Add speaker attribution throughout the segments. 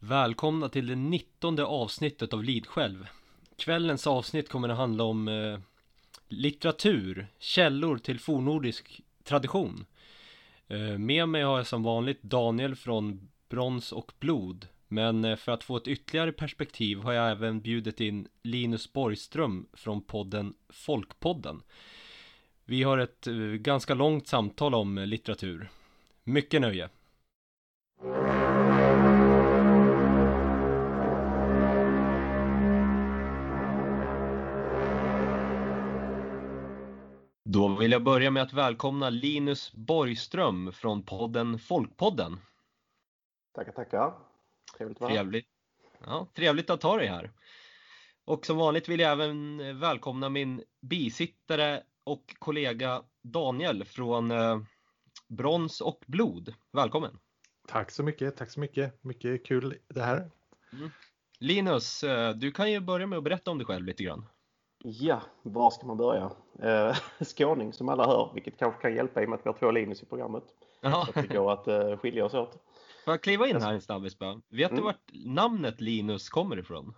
Speaker 1: Välkomna till det nittonde avsnittet av Lid själv. Kvällens avsnitt kommer att handla om eh, litteratur, källor till fornordisk tradition. Eh, med mig har jag som vanligt Daniel från Brons och blod. Men eh, för att få ett ytterligare perspektiv har jag även bjudit in Linus Borgström från podden Folkpodden. Vi har ett eh, ganska långt samtal om eh, litteratur. Mycket nöje! Då vill jag börja med att välkomna Linus Borgström från podden Folkpodden.
Speaker 2: Tackar, tackar. Trevligt att vara.
Speaker 1: Trevligt. Ja, trevligt att ha dig här. Och som vanligt vill jag även välkomna min bisittare och kollega Daniel från eh, Brons och blod. Välkommen!
Speaker 3: Tack så mycket, tack så mycket. Mycket kul det här.
Speaker 1: Linus, eh, du kan ju börja med att berätta om dig själv lite grann.
Speaker 2: Ja, var ska man börja? Eh, skåning som alla hör, vilket kanske kan hjälpa i och med att vi har två Linus i programmet.
Speaker 1: Ja,
Speaker 2: Så att det går att eh, skilja oss åt.
Speaker 1: får jag kliva in här en snabbis bara? Vet du
Speaker 2: Mm.
Speaker 1: vart namnet Linus kommer ifrån?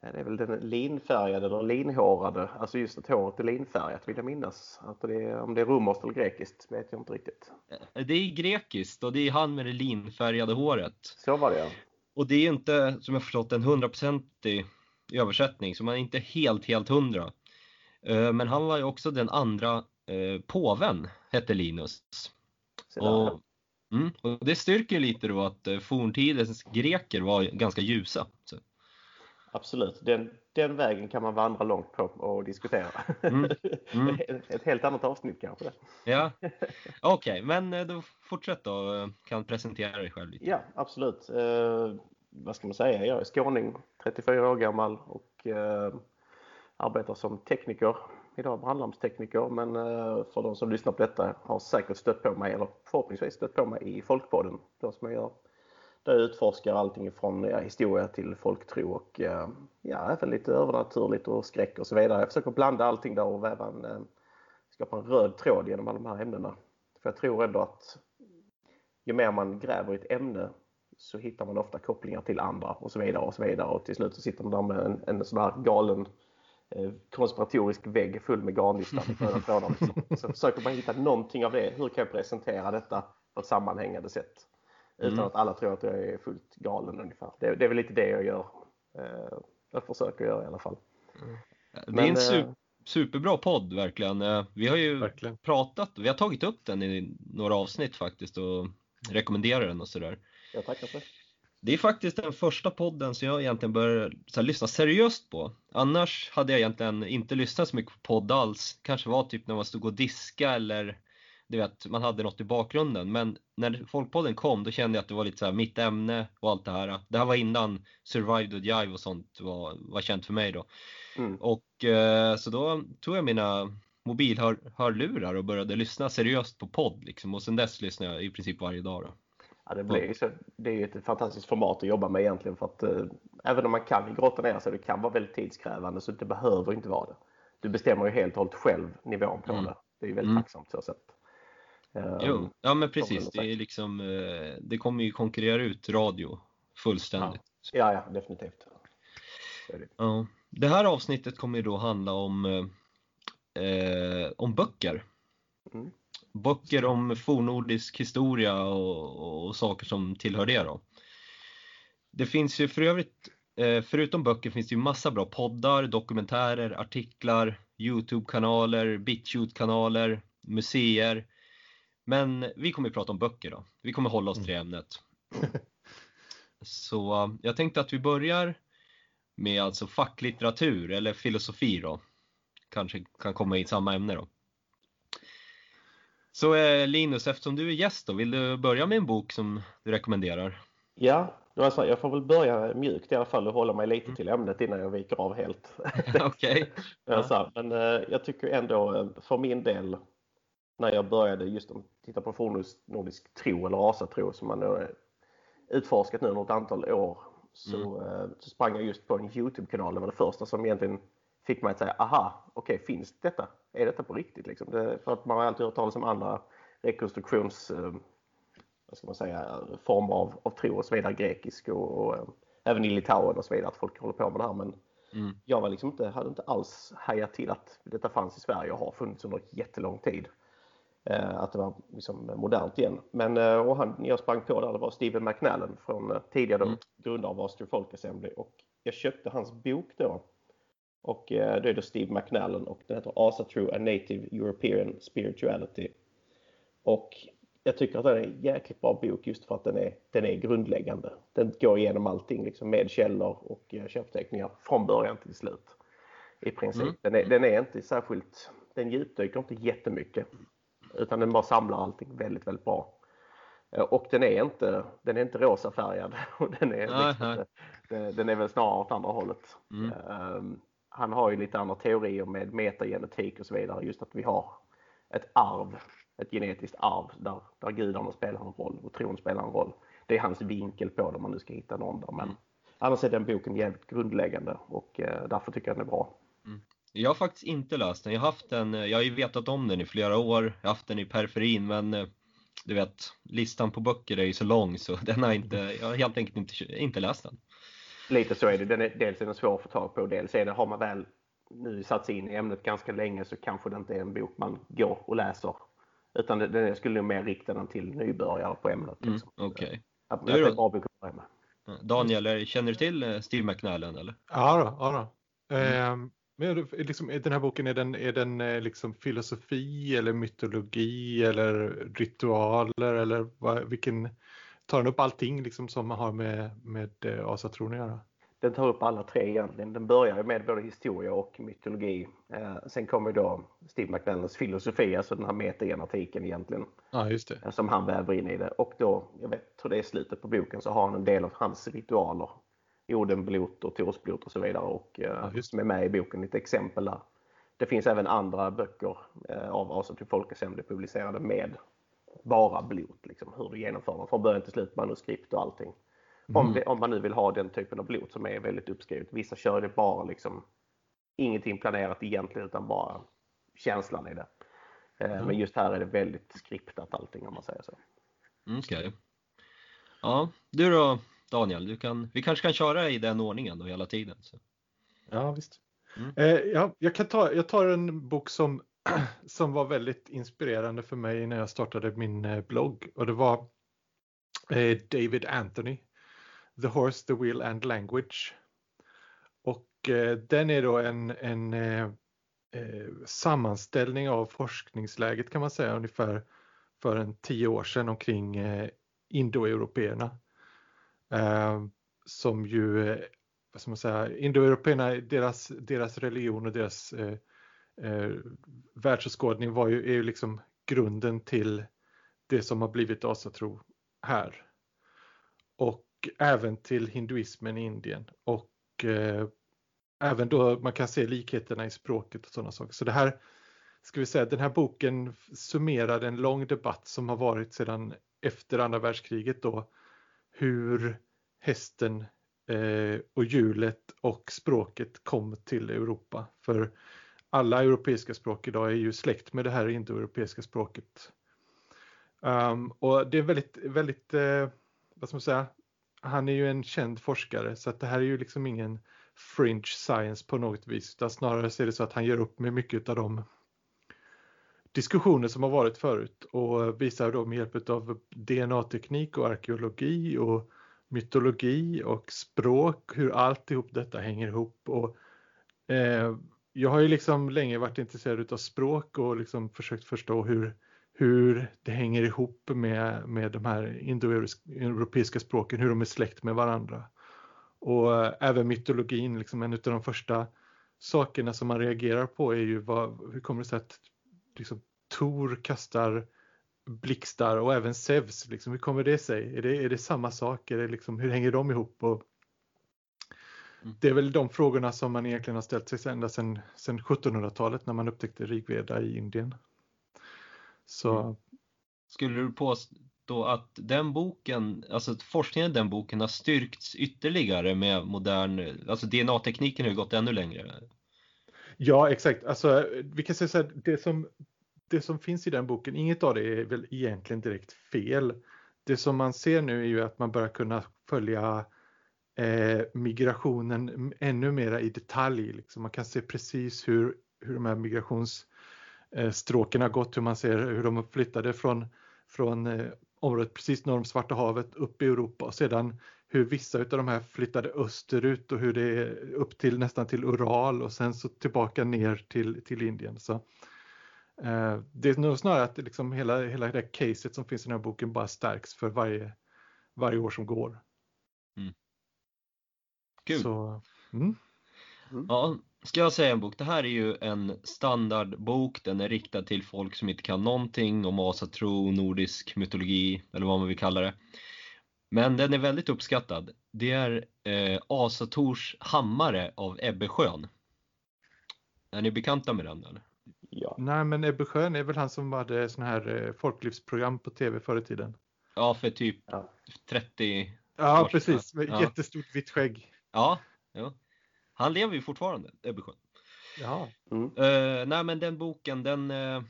Speaker 2: Det är väl den linfärgade eller linhårade, alltså just att håret är linfärgat vill jag minnas. Att det är, om det är romerskt eller grekiskt vet jag inte riktigt.
Speaker 1: Eh, Det är grekiskt och det är han med det linfärgade håret.
Speaker 2: Så var det ja.
Speaker 1: Och det är inte, som jag förstått, en hundraprocentig översättning, så man är inte helt, helt hundra. Eh, Men han var ju också den andra eh, påven, hette Linus. Och, mm, och det styrker lite då att eh, forntidens greker var ganska ljusa. Så,
Speaker 2: Absolut, den, den vägen kan man vandra långt på och diskutera.
Speaker 1: Mm, mm.
Speaker 2: Ett helt annat avsnitt kanske. Det.
Speaker 1: ja, okej, men eh, då fortsätt då. Kan presentera dig själv lite.
Speaker 2: Ja, absolut. Vad ska man säga? Jag är skåning, 34 år gammal och eh, arbetar som tekniker. Idag brandlarmstekniker, men eh, för de som lyssnar på detta har säkert stött på mig, eller förhoppningsvis stött på mig i Folkpodden. Då som jag gör. Där jag utforskar allting från ja, historia till folktro och eh, ja, även lite övernaturligt och skräck och så vidare. Jag försöker blanda allting där och väva en, eh, skapa en röd tråd genom alla de här ämnena. För jag tror ändå att ju mer man gräver i ett ämne så hittar man ofta kopplingar till andra och så vidare och så vidare och till slut så sitter man där med en, en sån här galen eh, konspiratorisk vägg full med garnnystan i röda trådar. Liksom. Så försöker man hitta någonting av det. Hur kan jag presentera detta på ett sammanhängande sätt? Utan
Speaker 1: Mm.
Speaker 2: att alla tror att jag är fullt galen ungefär. Det, det är väl lite det jag gör. Eh, jag försöker göra i alla fall.
Speaker 1: Det är
Speaker 2: Men,
Speaker 1: en
Speaker 2: eh,
Speaker 1: superbra podd verkligen. Eh, Vi har ju
Speaker 3: Verkligen.
Speaker 1: pratat, vi har tagit upp den i några avsnitt faktiskt och rekommenderar den och sådär.
Speaker 2: Jag tackar för det.
Speaker 1: Det är faktiskt den första podden som jag egentligen börjar här, lyssna seriöst på. Annars hade jag egentligen inte lyssnat så mycket på podd alls. Kanske var typ när man stod och diska eller du vet, man hade något i bakgrunden. Men när Folkpodden kom då kände jag att det var lite så här mitt ämne och allt det här. Det här var innan Survived och Jive och sånt var, var känt för mig då.
Speaker 2: Mm.
Speaker 1: Och eh, så då tog jag mina mobilhörlurar och började lyssna seriöst på podd liksom. Och sen dess lyssnar jag i princip varje dag då.
Speaker 2: Ja, det, blir så, det är ju ett fantastiskt format att jobba med egentligen för att eh, även om man kan grotta ner sig, det kan vara väldigt tidskrävande så det behöver inte vara det. Du bestämmer ju helt och hållet själv nivån på
Speaker 1: Mm.
Speaker 2: det. Det är ju väldigt
Speaker 1: Mm.
Speaker 2: tacksamt så sätt. Eh,
Speaker 1: Jo, ja men precis. Det är liksom, eh, det kommer ju konkurrera ut radio fullständigt.
Speaker 2: Ja, ja, definitivt. Så är det.
Speaker 1: Ja. Det här avsnittet kommer ju då handla om, eh, eh, om böcker.
Speaker 2: Mm.
Speaker 1: Böcker om fornnordisk historia och, och saker som tillhör det då. Det finns ju för övrigt, eh, förutom böcker finns det ju massa bra poddar, dokumentärer, artiklar, Youtube-kanaler, BitChute-kanaler, museer. Men vi kommer att prata om böcker då. Vi kommer hålla oss till ämnet. Så eh, jag tänkte att vi börjar med alltså facklitteratur eller filosofi då. Kanske kan komma i samma ämne då. Så eh, Linus, eftersom du är gäst då, vill du börja med en bok som du rekommenderar?
Speaker 2: Ja, det var så, jag får väl börja mjukt i alla fall och hålla mig lite till ämnet innan jag viker av helt.
Speaker 1: Okej.
Speaker 2: Ja. Men eh, jag tycker ändå eh, för min del när jag började just att titta på fornnordisk tro eller asatro som man utforskat nu under ett antal år så, eh, så sprang jag just på en Youtube-kanal. Det var det första som egentligen fick mig att säga aha, okej finns detta? Är detta på riktigt? Liksom? Det, för att man har alltid hört talas om andra rekonstruktions eh, vad ska man säga, former av, av tro och så vidare, grekisk och, och eh, även i Litauen och så vidare, att folk håller på med det här. Men mm. jag var liksom inte, hade inte alls hajat till att detta fanns i Sverige och har funnits under jättelång tid. Eh, att det var liksom modernt igen. Men eh, och han, jag sprang på där, det var Stephen McNallen från eh, tidigare mm. grundare av Austrian Folk Assembly och jag köpte hans bok då. Och det är då Steve McNallen och den heter Asa True A Native European Spirituality. Och jag tycker att det är en jäkligt bra bok just för att den är, den är grundläggande. Den går igenom allting liksom med källor och köpteckningar från början till slut. I princip. Mm. Den, är, den är inte särskilt, den djupdyker inte jättemycket. Utan den bara samlar allting väldigt, väldigt bra. Eh, och den är inte, den är inte rosafärgad. den, är liksom, nej. Den är väl snarare åt andra hållet. Mm. Um, han har ju lite andra teorier med metagenetik och så vidare. Just att vi har ett arv, ett genetiskt arv där, där gudarna spelar en roll och tron spelar en roll. Det är hans vinkel på det om man nu ska hitta någon där. Men mm. annars är den boken jävligt grundläggande och uh, därför tycker jag den är bra.
Speaker 1: Mm. Jag har faktiskt inte läst den. Jag har haft den, jag har ju vetat om den i flera år. Jag har haft den i periferin men eh, du vet, listan på böcker är ju så lång så den har inte, jag har helt enkelt inte, inte läst den.
Speaker 2: Lite så är det. Den är, dels är den svår att få tag på, dels är det, har man väl nu satt sig in i ämnet ganska länge så kanske det inte är en bok man går och läser. Utan den, den skulle nog mer rikta den till nybörjare på ämnet.
Speaker 1: Mm, liksom. Mm, Okej. Okay.
Speaker 2: Att, det är en bra bok att börja med.
Speaker 1: Daniel, känner du till eh, Steve McNallen eller?
Speaker 3: Ja då, ja då. Mm. Ehm, men liksom, den här boken, är den, är den eh, liksom filosofi eller mytologi eller ritualer eller vad, vilken, tar den upp allting liksom som man har med, med eh, asatron att göra?
Speaker 2: Den tar upp alla tre egentligen. Den börjar med både historia och mytologi. Eh, sen kommer då Steve McLennans filosofi, alltså den här metagenetiken egentligen.
Speaker 3: Ja, just det.
Speaker 2: Eh, som han väver in i det. Och då, jag vet, tror det är slutet på boken, så har han en del av hans ritualer Odenblot och Torsblot och så vidare och eh, ja, som är med i boken. Lite exempel där. Det finns även andra böcker eh, av Asa till Folkesämne publicerade med bara blot, liksom, hur du genomför dem från början till slut, manuskript och allting. Mm. Om, det, om, man nu vill ha den typen av blot som är väldigt uppskrivet. Vissa kör det bara liksom ingenting planerat egentligen utan bara känslan i det. Eh, mm. Men just här är det väldigt skriptat allting om man säger så.
Speaker 1: Okej. Okay. Ja, du då Daniel, du kan, vi kanske kan köra i den ordningen då hela tiden. Så.
Speaker 3: Ja, visst. Mm. Eh, ja, jag, kan ta, jag tar en bok som, som var väldigt inspirerande för mig när jag startade min eh, blogg och det var eh, David Anthony, The Horse, The Wheel and Language. Och eh, den är då en, en sammanställning av forskningsläget kan man säga ungefär för en tio år sedan omkring indoeuropeerna. Som ju, vad ska man säga, indoeuropeerna, deras, deras religion och deras eh, världsåskådning var ju, är ju liksom grunden till det som har blivit asatro här. Och även till hinduismen i Indien. Och eh, även då man kan se likheterna i språket och sådana saker. Så det här, ska vi säga, den här boken summerar en lång debatt som har varit sedan efter andra världskriget då hur hästen eh, och hjulet och språket kom till Europa. För alla europeiska språk idag är ju släkt med det här indoeuropeiska språket. Um, och det är väldigt, väldigt, eh, vad ska man säga, han är ju en känd forskare så att det här är ju liksom ingen fringe science på något vis utan snarare så är det så att han ger upp med mycket av de diskussioner som har varit förut och visar då med hjälp av DNA-teknik och arkeologi och mytologi och språk, hur alltihop detta hänger ihop. Och, eh, jag har ju liksom länge varit intresserad av språk och liksom försökt förstå hur, hur det hänger ihop med, med de här indoeuropeiska språken, hur de är släkt med varandra. Och eh, även mytologin, liksom en av de första sakerna som man reagerar på är ju vad, hur kommer det sig att liksom, Tor kastar blixtar och även Zeus. Liksom, hur kommer det sig? Är det, är det samma sak? Är det liksom, hur hänger de ihop? Och det är väl de frågorna som man egentligen har ställt sig ända sedan, sedan 1700-talet när man upptäckte Rigveda i Indien. Så... Mm.
Speaker 1: Skulle du påstå att den boken, alltså forskningen i den boken har styrkts ytterligare med modern, alltså DNA-tekniken har ju gått ännu längre?
Speaker 3: Ja, exakt. Alltså, vi kan säga så här, det som det som finns i den boken, inget av det är väl egentligen direkt fel. det som man ser nu är ju att man börjar kunna följa eh, migrationen ännu mera i detalj. Liksom. Man kan se precis hur, hur de här migrationsstråken eh, har gått, hur man ser hur de flyttade från, från eh, området precis norr om Svarta havet upp i Europa och sedan hur vissa av de här flyttade österut och hur det är upp till nästan till Ural och sen så tillbaka ner till, till Indien. Så, eh, det är nog snarare att liksom hela, hela det caset som finns i den här boken bara stärks för varje, varje år som går.
Speaker 1: Kul!
Speaker 3: Så, mm.
Speaker 1: Mm. Ja, ska jag säga en bok? Det här är ju en standardbok. Den är riktad till folk som inte kan någonting om asatro, nordisk mytologi eller vad man vill kalla det. Men den är väldigt uppskattad. Det är eh, Asators hammare av Ebbe Schön. Är ni bekanta med den eller?
Speaker 3: Ja. Nej, men Ebbe Schön är väl han som hade sån här eh, folklivsprogram på tv förr i tiden?
Speaker 1: Ja, för typ ja. 30
Speaker 3: Ja, precis. Med ja. jättestort vitt skägg.
Speaker 1: Ja, ja. Han lever ju fortfarande, Ebbe Schön.
Speaker 3: Ja.
Speaker 1: Mm. Uh, nej, men den boken, den, uh,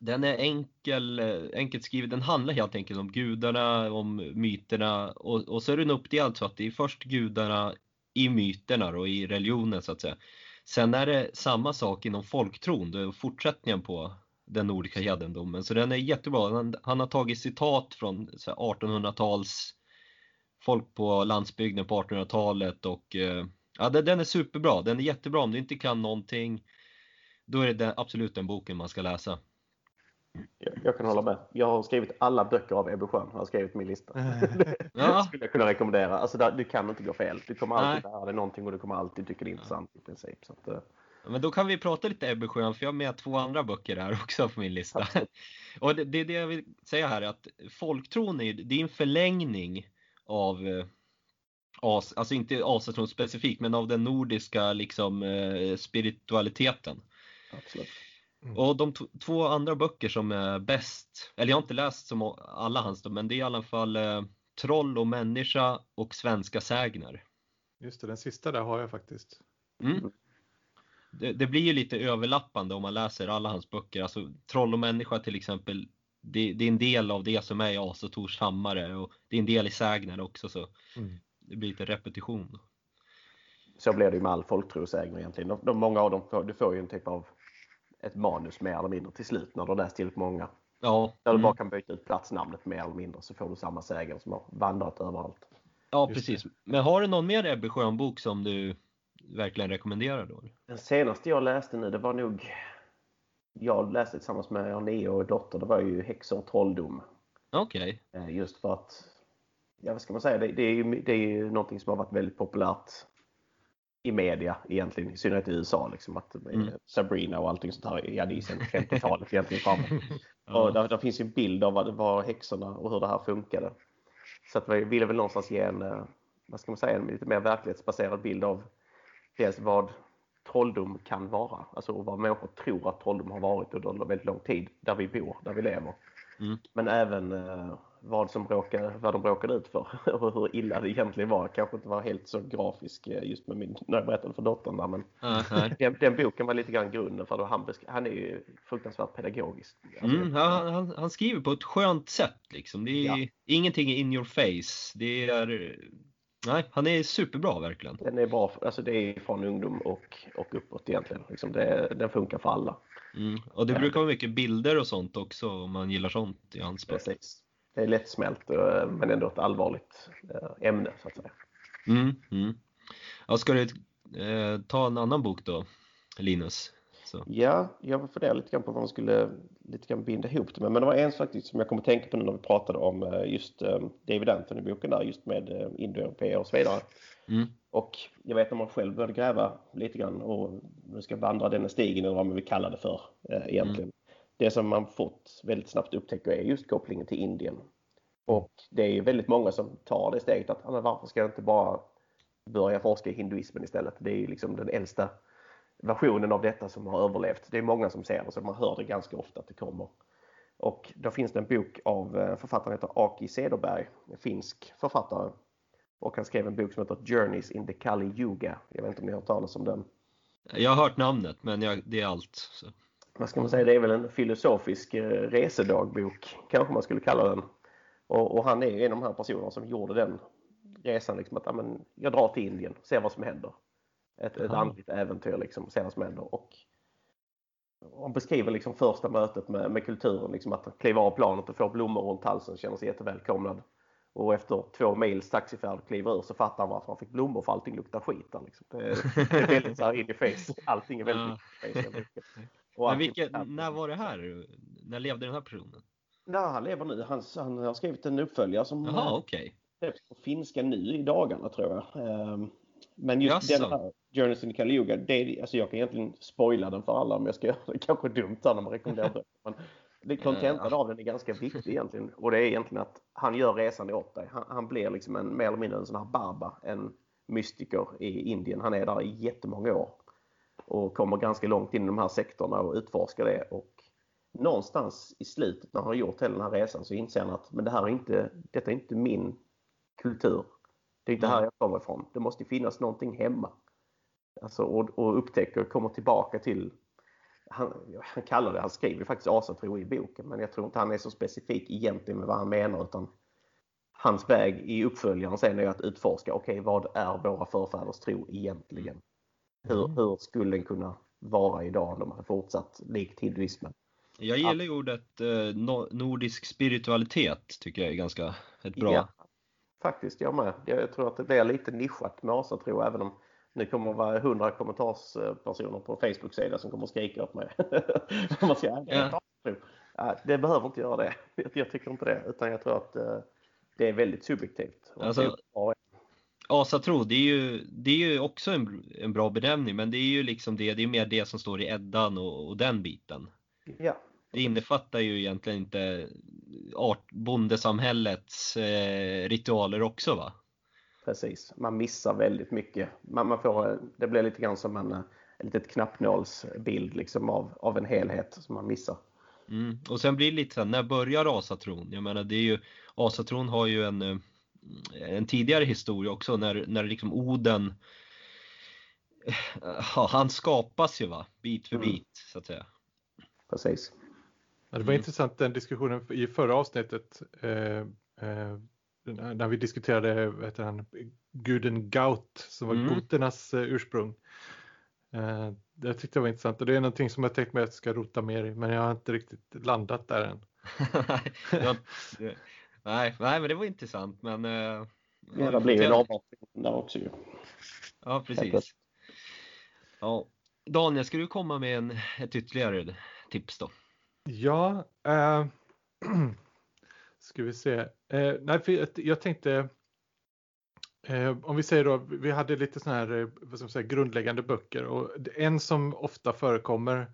Speaker 1: den är enkel, uh, enkelt skriven. Den handlar helt enkelt om gudarna, om myterna och, och så är den uppdelad så att det är först gudarna i myterna och i religionen så att säga. Sen är det samma sak inom folktron, det är fortsättningen på den nordiska hedendomen. Så den är jättebra. Han, han har tagit citat från 1800-tals folk på landsbygden på 1800-talet och Ja, den är superbra. Den är jättebra. Om du inte kan någonting, då är det den, absolut den boken man ska läsa.
Speaker 2: Jag, jag kan hålla med. Jag har skrivit alla böcker av Ebbe Schön. Jag har skrivit min lista. ja. skulle jag kunna rekommendera. Alltså, där, du kan inte gå fel. Du kommer alltid Nej. lära dig någonting och du kommer alltid tycka det är intressant i princip. Så att, uh...
Speaker 1: Men då kan vi prata lite Ebbe Schön, för jag har med två andra böcker här också på min lista. och det, det, det jag vill säga här är att folktron är, det är en förlängning av eh, as, alltså inte asatron specifikt, men av den nordiska liksom eh, spiritualiteten.
Speaker 2: Absolut.
Speaker 1: Mm. Och de två andra böcker som är bäst, eller jag har inte läst som alla hans men det är i alla fall eh, Troll och människa och Svenska sägner.
Speaker 3: Just det, den sista där har jag faktiskt.
Speaker 1: Mm. Det, det, blir ju lite överlappande om man läser alla hans böcker. Alltså Troll och människa till exempel, det, det är en del av det som är i Asators hammare och det är en del i sägner också. Så mm det blir lite repetition.
Speaker 2: Så blir det ju med all folktrosägner egentligen. De, de, många av dem, får, du får ju en typ av ett manus mer eller mindre till slut när du läst tillräckligt många.
Speaker 1: Ja.
Speaker 2: Där du bara mm. kan byta ut platsnamnet mer eller mindre så får du samma sägare som har vandrat överallt.
Speaker 1: Ja, precis. Men har du någon mer Ebbe Schön-bok som du verkligen rekommenderar då?
Speaker 2: Den senaste jag läste nu, det var nog... Jag läste tillsammans med Neo och dotter, det var ju Häxor och trolldom.
Speaker 1: Okej.
Speaker 2: Okay. Eh, just för att ja, vad ska man säga, det, det, är ju, det är ju någonting som har varit väldigt populärt i media egentligen, i synnerhet i USA. Liksom, att mm. Sabrina och allting sånt här, ja det är sedan 50-talet egentligen framåt. Och där, där, finns ju en bild av vad, vad häxorna och hur det här funkade. Så att vi ville väl någonstans ge en, eh, vad ska man säga, en lite mer verklighetsbaserad bild av dels vad trolldom kan vara. Alltså vad människor tror att trolldom har varit under väldigt lång tid där vi bor, där vi lever. Mm. Men även eh, vad, som råkar, vad de råkade ut för och hur illa det egentligen var. Kanske inte var helt så grafisk eh, just med min, när jag berättade för dottern där, men uh-huh. den, den, boken var lite grann grunden för det. Han, han är ju fruktansvärt pedagogisk.
Speaker 1: Alltså, mm, han, han, han, skriver på ett skönt sätt liksom. Det är ja. ingenting in your face. Det är Nej, han är superbra verkligen.
Speaker 2: Den är bra, alltså det är från ungdom och, och uppåt egentligen. Liksom det, den funkar för alla.
Speaker 1: Mm. Och det brukar vara mycket bilder och sånt också om man gillar sånt i hans
Speaker 2: Precis det är lättsmält eh, men ändå ett allvarligt eh, ämne så att säga.
Speaker 1: Mm, mm. Ja, ska du eh, ta en annan bok då, Linus? Så.
Speaker 2: Ja, jag funderar lite grann på vad man skulle lite grann binda ihop det med. Men det var en faktiskt som jag kommer att tänka på nu när vi pratade om eh, just David Anthony-boken där, just med indoeuropeer och så vidare. Mm. Och jag vet när man själv började gräva lite grann och nu ska vandra denna stigen eller vad man vill kalla det för egentligen. Mm det som man fått väldigt snabbt upptäcka är just kopplingen till Indien. Och det är väldigt många som tar det steget att varför ska jag inte bara börja forska i hinduismen istället? Det är ju liksom den äldsta versionen av detta som har överlevt. Det är många som ser det, så man hör det ganska ofta att det kommer. Och då finns det en bok av eh, författaren heter Aki Cederberg, en finsk författare. Och han skrev en bok som heter Journeys in the Kali Yuga. Jag vet inte om ni har hört talas om den?
Speaker 1: Jag har hört namnet, men jag, det är allt. Så
Speaker 2: vad ska man säga, det är väl en filosofisk eh, resedagbok, kanske man skulle kalla den. Och, och, han är en av de här personerna som gjorde den resan. Liksom, att ja, jag drar till Indien, ser vad som händer. Ett, ett andligt äventyr, liksom, vad som händer. Och han beskriver liksom första mötet med, med kulturen, liksom att kliva av planet och få blommor runt halsen, känner sig jättevälkomnad. Och efter två mils taxifärd kliver ur så fattar han varför han fick blommor för allting luktar skit där, liksom. det, är, det är väldigt så här in i face. Allting är väldigt in i face.
Speaker 1: Men vilket, när var det här? När levde den här personen?
Speaker 2: Nej, han lever nu. Han, han har skrivit en uppföljare som
Speaker 1: Jaha, okay.
Speaker 2: på finska nu i dagarna tror jag. Men just Jaså. den här Journeys in Kaliuga, det, alltså jag kan egentligen spoila den för alla om jag ska göra det. Kanske dumt här när man rekommenderar det. Men kontentan av den är ganska viktig egentligen. Och det är egentligen att han gör resan åt dig. Han, han blir liksom en, mer eller mindre en sån här baba, en mystiker i Indien. Han är där i jättemånga år. Och kommer ganska långt in i de här sektorerna och utforskar det. Och någonstans i slutet när han har gjort hela den här resan så inser han att men det här är inte, detta är inte min kultur. Det är inte här jag kommer ifrån. Det måste finnas någonting hemma. Alltså, och, och upptäcker, kommer tillbaka till han, han kallar det, han skriver faktiskt asatro i boken men jag tror inte han är så specifik egentligen med vad han menar utan hans väg i uppföljaren sen är att utforska, okej okay, vad är våra förfäders tro egentligen? Hur, mm. hur skulle den kunna vara idag om de hade fortsatt likt hinduismen?
Speaker 1: Jag gillar ju ordet eh, nordisk spiritualitet, tycker jag är ganska ett bra... Ja,
Speaker 2: faktiskt, jag med. Jag tror att det blir lite nischat med asatro även om nu kommer det vara 100 kommentarspersoner på Facebook-sida som kommer att skrika åt mig. man ska, ja. Det behöver inte göra det. Jag tycker inte det. Utan jag tror att eh, det är väldigt subjektivt.
Speaker 1: Alltså, asatro, det är ju, det är ju också en, en bra benämning men det är ju liksom det, det är mer det som står i Eddan och, och den biten.
Speaker 2: Ja.
Speaker 1: Det innefattar ju egentligen inte art, bondesamhällets eh, ritualer också va?
Speaker 2: Precis, man missar väldigt mycket. Man, man får, det blir lite grann som en, en litet knappnålsbild liksom av, av en helhet som man missar.
Speaker 1: Mm. Och sen blir det lite så här, när börjar asatron? Jag menar det är ju, asatron har ju en, eh, en tidigare historia också när, när liksom Oden ja, han skapas ju va, bit för mm. bit så att säga.
Speaker 2: Precis.
Speaker 3: Ja, det var mm. intressant den diskussionen i förra avsnittet eh, eh, när vi diskuterade vet han, guden Gaut som var mm. goternas eh, ursprung. Eh, det tyckte jag var intressant och det är någonting som jag tänkt mig att jag ska rota mer i men jag har inte riktigt landat där än.
Speaker 1: nej, nej, men det var intressant men... Eh,
Speaker 2: ja, det ju en avhoppning där också ju.
Speaker 1: Ja, precis. Ja. Daniel, ska du komma med en, ett ytterligare tips då?
Speaker 3: Ja, äh, ska vi se. Eh, nej, för jag, jag tänkte, eh, om vi säger då, vi hade lite sådana här eh, vad ska man säga, grundläggande böcker och en som ofta förekommer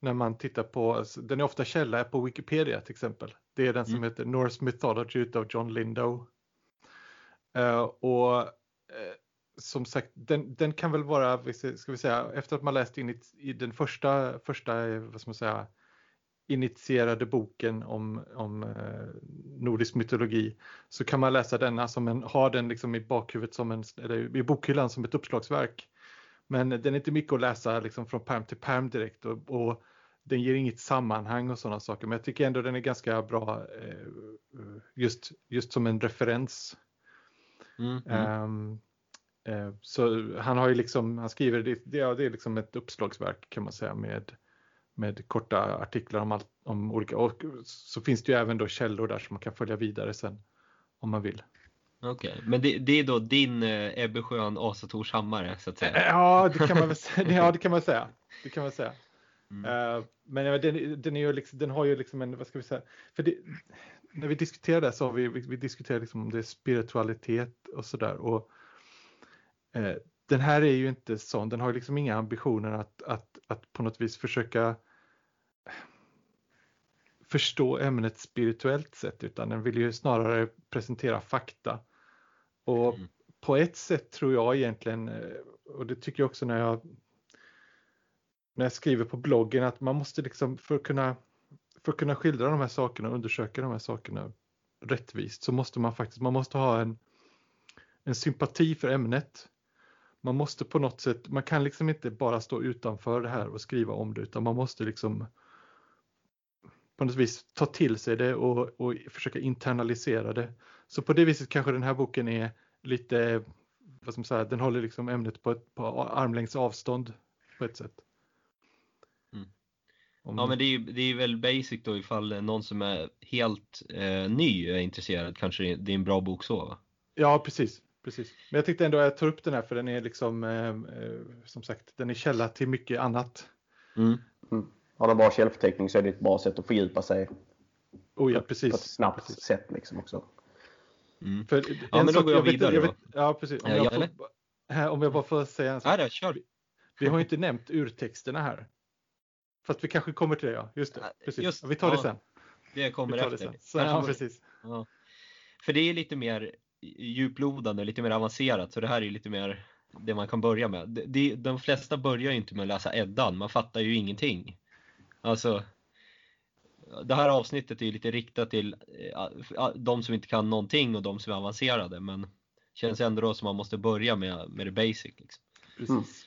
Speaker 3: när man tittar på, alltså, den är ofta källa på Wikipedia till exempel. Det är den som mm. heter Norse Mythology av John Lindow. Uh, och uh, som sagt, den, den, kan väl vara, ska vi säga, efter att man läst in i, i den första, första, vad ska man säga, initierade boken om, om eh, nordisk mytologi så kan man läsa denna som en, ha den liksom i bakhuvudet som en, eller i bokhyllan som ett uppslagsverk. Men den är inte mycket att läsa liksom från perm till perm direkt och, och den ger inget sammanhang och sådana saker. Men jag tycker ändå den är ganska bra eh, just, just som en referens. Mm, mm. Um, så han har ju liksom, han skriver, det, det, det är liksom ett uppslagsverk kan man säga med med korta artiklar om, allt, om olika, och så finns det ju även då källor där som man kan följa vidare sen om man vill.
Speaker 1: Okej, okay. men det, det, är då din eh, Ebbe Sjön Asa Hammare så att säga?
Speaker 3: Eh, ja, det kan man väl säga. Ja, det kan man säga. Det kan man säga. Mm. Uh, men den, den, är ju liksom, den har ju liksom en, vad ska vi säga, för det, när vi diskuterar det så har vi, vi, vi diskuterar liksom om det är spiritualitet och sådär och uh, den här är ju inte sån, den har liksom inga ambitioner att, att, att på något vis försöka förstå ämnet spirituellt sett utan den vill ju snarare presentera fakta. Och mm. på ett sätt tror jag egentligen, eh, och det tycker jag också när jag när jag skriver på bloggen att man måste liksom för att kunna för att kunna skildra de här sakerna och undersöka de här sakerna rättvist så måste man faktiskt, man måste ha en, en sympati för ämnet man måste på något sätt, man kan liksom inte bara stå utanför det här och skriva om det utan man måste liksom på något vis ta till sig det och, och försöka internalisera det. Så på det viset kanske den här boken är lite, vad man säga, den håller liksom ämnet på, ett, på armlängds avstånd på ett sätt.
Speaker 1: Mm. Ja men det är, det är väl basic då ifall någon som är helt eh, ny är intresserad kanske det är en bra bok så va?
Speaker 3: Ja precis, precis. Men jag tyckte ändå att jag tar upp den här för den är liksom eh, eh som sagt den är källa till mycket annat.
Speaker 2: Mm. Mm. Har du bra källförteckning så är det ett bra sätt att fördjupa sig.
Speaker 3: Oh ja, precis. På
Speaker 2: ett snabbt
Speaker 3: precis.
Speaker 2: sätt liksom också.
Speaker 1: Mm. För ja, men då går jag, jag vidare.
Speaker 3: Vet, jag vet, ja, precis. Om, ja, jag får, om jag bara får säga en
Speaker 1: sak. Ja, kör.
Speaker 3: Vi, vi har ju inte nämnt urtexterna här. Fast vi kanske kommer till det, ja. Just det. Precis. Just, vi tar ja, det sen.
Speaker 1: Det kommer efter. Det
Speaker 3: Så, ja, precis. Ja.
Speaker 1: För det är lite mer djuplodande, lite mer avancerat. Så det här är lite mer det man kan börja med. De, de, de flesta börjar ju inte med att läsa Eddan. Man fattar ju ingenting. Alltså, det här avsnittet är lite riktat till eh, de som inte kan någonting och de som är avancerade men känns ändå då som man måste börja med, med det basic. Liksom.
Speaker 3: Precis.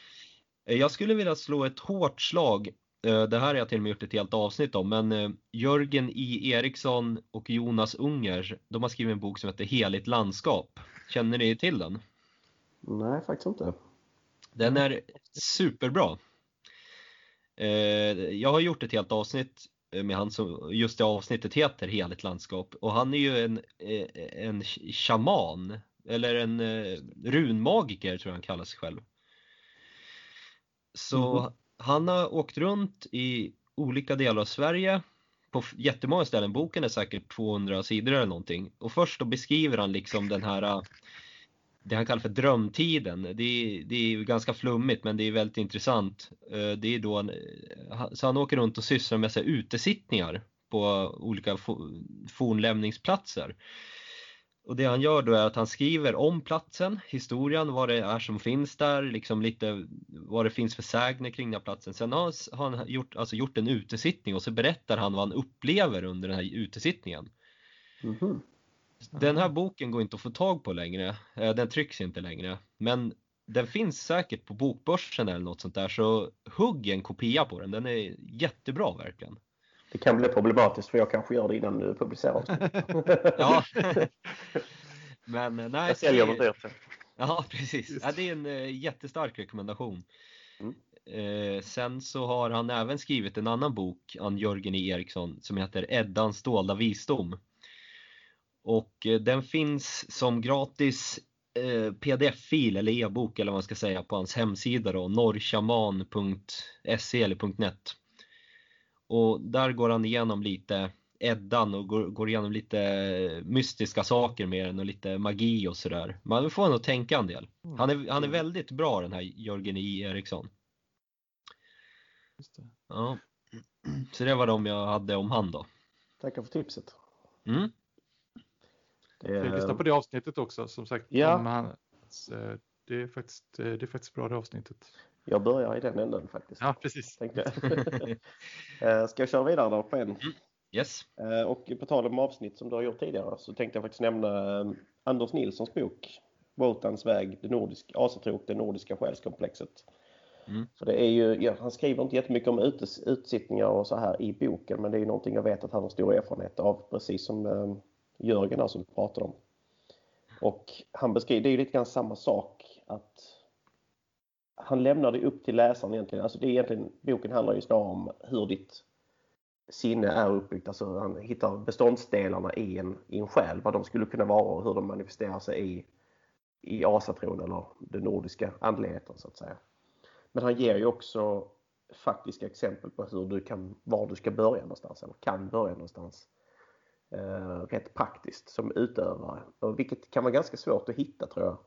Speaker 1: Mm. Jag skulle vilja slå ett hårt slag det här har jag till och med gjort ett helt avsnitt om, men Jörgen I. Eriksson och Jonas Unger, de har skrivit en bok som heter Heligt landskap. Känner ni till den?
Speaker 2: Nej, faktiskt inte.
Speaker 1: Den är superbra. Jag har gjort ett helt avsnitt med han som, just det avsnittet heter Heligt landskap och han är ju en, eh, en shaman eller en eh, runmagiker tror jag han kallar sig själv. Så mm han har åkt runt i olika delar av Sverige på jättemånga ställen. Boken är säkert 200 sidor eller någonting. Och först då beskriver han liksom den här äh, det han kallar för drömtiden. Det är, det är ganska flummigt men det är väldigt intressant. Äh, det är då, äh, så han åker runt och sysslar med så utesittningar på olika fornlämningsplatser. Och det han gör då är att han skriver om platsen, historien, vad det är som finns där, liksom lite vad det finns för sägner kring den här platsen. Sen har han gjort, alltså gjort en utesittning och så berättar han vad han upplever under den här utesittningen. Mm -hmm. Den här boken går inte att få tag på längre, eh, den trycks inte längre. Men den finns säkert på bokbörsen eller något sånt där så hugg en kopia på den, den är jättebra verkligen.
Speaker 2: Det kan bli problematiskt för jag kanske gör det innan du publicerar
Speaker 1: Ja. Men eh, nej.
Speaker 2: Jag säljer något dyrt.
Speaker 1: Ja precis, ja, det är en uh, jättestark rekommendation. Mm. Eh, sen så har han även skrivit en annan bok, Ann Jörgen E. Eriksson, som heter Eddans dolda visdom. Och eh, den finns som gratis eh, pdf-fil eller e-bok eller vad man ska säga på hans hemsida då, norrchaman.se eller .net. Och där går han igenom lite Eddan och går, går igenom lite mystiska saker med den och lite magi och sådär. Man får nog tänka en del. Mm. Han är, han är väldigt bra den här Jörgen I. Eriksson.
Speaker 3: Just det.
Speaker 1: Ja. Så det var de jag hade om han då.
Speaker 2: Tackar för tipset.
Speaker 1: Mm.
Speaker 3: Jag lyssna på det avsnittet också som sagt.
Speaker 2: Ja.
Speaker 3: Hans, eh, det, är faktiskt, eh, det är faktiskt bra det avsnittet.
Speaker 2: Jag börjar i den änden faktiskt.
Speaker 3: Ja, precis.
Speaker 2: Eh, ska jag köra vidare då på en? Mm.
Speaker 1: Yes.
Speaker 2: Och på tal om avsnitt som du har gjort tidigare så tänkte jag faktiskt nämna Anders Nilssons bok Wotans väg, det nordiska, asatro och det nordiska själskomplexet. Mm. För det är ju, ja, han skriver inte jättemycket om utes, utsittningar och så här i boken men det är ju någonting jag vet att han har stor erfarenhet av precis som Jörgen där som vi pratade om. Och han beskriver, det är ju lite grann samma sak att han lämnar det upp till läsaren egentligen. Alltså det är egentligen, boken handlar ju snarare om hur ditt sinne är uppbyggt. Alltså han hittar beståndsdelarna i en, i en själ, vad de skulle kunna vara och hur de manifesterar sig i, i asatron eller den nordiska andligheten så att säga. Men han ger ju också faktiska exempel på hur du kan, var du ska börja någonstans eller kan börja någonstans eh, rätt praktiskt som utövare. Och vilket kan vara ganska svårt att hitta tror jag.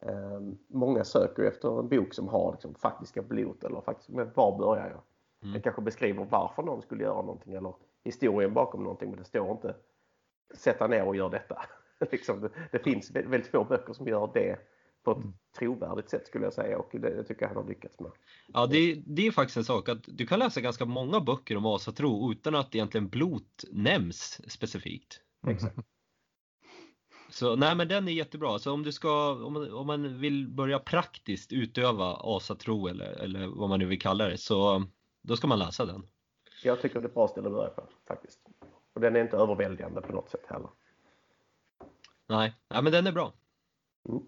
Speaker 2: Eh, många söker efter en bok som har liksom, faktiska blot eller faktiskt, men var börjar jag? Mm. Den kanske beskriver varför någon skulle göra någonting eller historien bakom någonting men det står inte sätta ner och gör detta. liksom, det, det, finns väldigt få böcker som gör det på ett mm. trovärdigt sätt skulle jag säga och det, det tycker jag han har lyckats med.
Speaker 1: Ja, det, det är faktiskt en sak att du kan läsa ganska många böcker om asatro utan att egentligen blot nämns specifikt.
Speaker 2: Exakt.
Speaker 1: Så nej men den är jättebra. Så om du ska, om man, om man vill börja praktiskt utöva asatro eller, eller vad man nu vill kalla det så då ska man läsa den.
Speaker 2: Jag tycker det är ett bra ställe att börja på faktiskt. Och den är inte överväldigande på något sätt heller.
Speaker 1: Nej, ja, men den är bra.
Speaker 2: Mm.